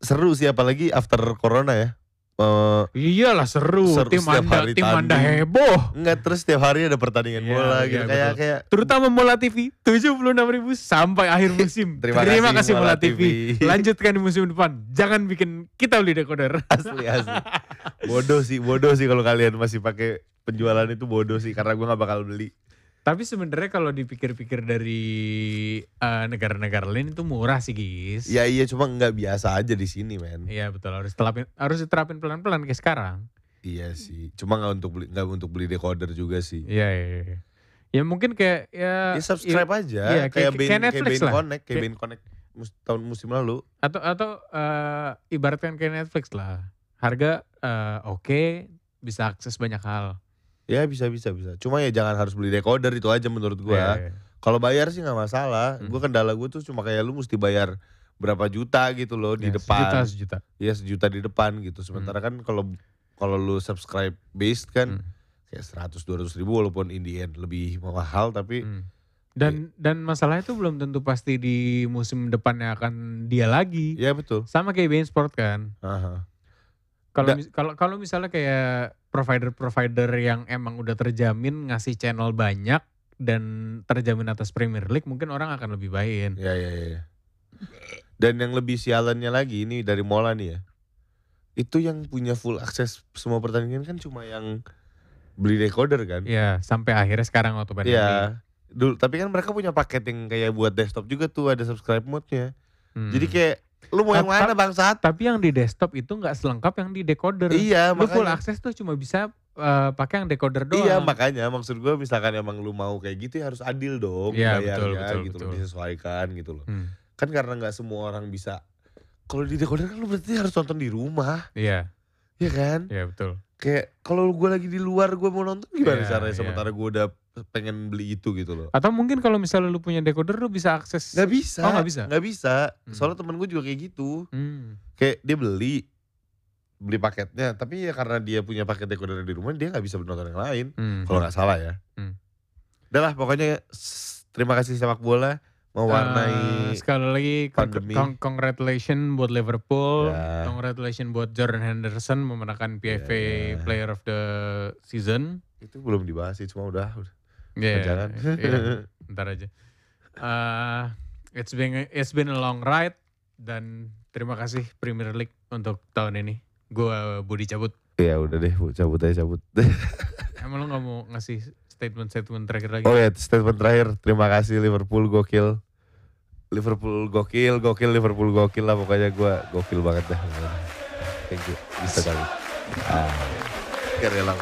seru sih apalagi after corona ya. Eh, Iyalah seru, Seru, tim Anda, hari tim Anda tanding. heboh. enggak terus setiap hari ada pertandingan Iya, bola iya, gitu kayak betul. kayak Terutama Mola TV 76 ribu sampai akhir musim. Terima kasih, Mola Mola TV. TV. Lanjutkan di musim depan. Jangan bikin kita beli decoder. asli asli. Bodoh sih, bodoh sih kalau kalian masih pakai penjualan itu bodoh sih karena gua nggak bakal beli. Tapi sebenarnya kalau dipikir-pikir dari eh, negara-negara lain itu murah sih, Gis. Ya iya cuma nggak biasa aja di sini men. Iya betul harus terapin harus diterapin pelan-pelan kayak sekarang. Iya sih, cuma nggak untuk beli nggak untuk beli decoder juga sih. Iya iya. iya. Ya mungkin kayak ya, Ya subscribe aja, iya, kayak- kayak kayak kayak Netflix band lah. connect, kayak Kayak- band connect mus- tahun musim lalu. atau atau eh, ibaratkan kayak Netflix lah. Harga eh, oke, bisa akses banyak hal. Ya bisa bisa bisa. Cuma ya jangan harus beli decoder itu aja menurut gua. Iya, iya. Kalau bayar sih nggak masalah. Hmm. Gua kendala gua tuh cuma kayak lu mesti bayar berapa juta gitu loh di Ya, depan. Sejuta, sejuta. Iya sejuta di depan gitu. Sementara kan kalau kalau lu subscribe based kan Hmm. kayak 100 200 ribu walaupun in the end lebih mahal tapi Hmm. Dan dan masalahnya itu belum tentu pasti di musim depannya akan dia lagi. ya betul. Sama kayak bein sport kan. Kalau kalau kalau misalnya kayak provider-provider yang emang udah terjamin ngasih channel banyak dan terjamin atas Premier League mungkin orang akan lebih bayin. Ya ya ya. ya. Dan yang lebih sialannya lagi ini dari Mola nih ya. Itu yang punya full akses semua pertandingan kan cuma yang beli decoder kan. Ya, sampai akhirnya sekarang waktu pandemi. Iya. Dulu tapi kan mereka punya paket yang kayak buat desktop juga tuh ada subscribe mode-nya. Hmm. Jadi kayak lu mau yang Tap- mana bangsat? tapi yang di desktop itu nggak selengkap yang di decoder. Iya, Lu full makanya. akses tuh cuma bisa eh, pakai yang decoder doang. Iya makanya maksud gue misalkan emang lu mau kayak gitu ya harus adil dong Iya, betul, betul, gitu loh betul. disesuaikan gitu loh. Hmm. Kan karena nggak semua orang bisa kalau di decoder kan lu berarti harus nonton di rumah, Iya, ya kan? iya betul. Kayak kalau gue lagi di luar gue mau nonton gimana Iya, caranya iya. sementara gue udah pengen beli itu gitu loh. Atau mungkin kalau misalnya lu punya decoder lu bisa akses. Nggak bisa. Oh, nggak bisa? Nggak bisa. Hmm. Soalnya temen gue juga kayak gitu. Hmm. Kayak dia beli beli paketnya, tapi ya karena dia punya paket decoder di rumah dia nggak bisa nonton yang lain. Hmm. Kalau nggak salah ya. Hmm. Udah lah pokoknya terima kasih sepak bola mewarnai Eh, sekali lagi pandemi. con- congratulations buat Liverpool, Ya. congratulations buat Jordan Henderson memenangkan PFA Ya, ya. Player of the Season. itu belum dibahas sih cuma udah, udah. Ya, Jangan. iya, ntar aja. Eh, it's been it's been a long ride dan terima kasih Premier League untuk tahun ini. Gua Budi cabut. ya udah deh Bu, cabut aja cabut. Emang lu nggak mau ngasih statement-statement terakhir lagi? oh ya statement terakhir terima kasih Liverpool gokil. Liverpool gokil, gokil Liverpool gokil lah pokoknya gue gokil banget dah. Thank you. Bisa kali. Ah, gak rela.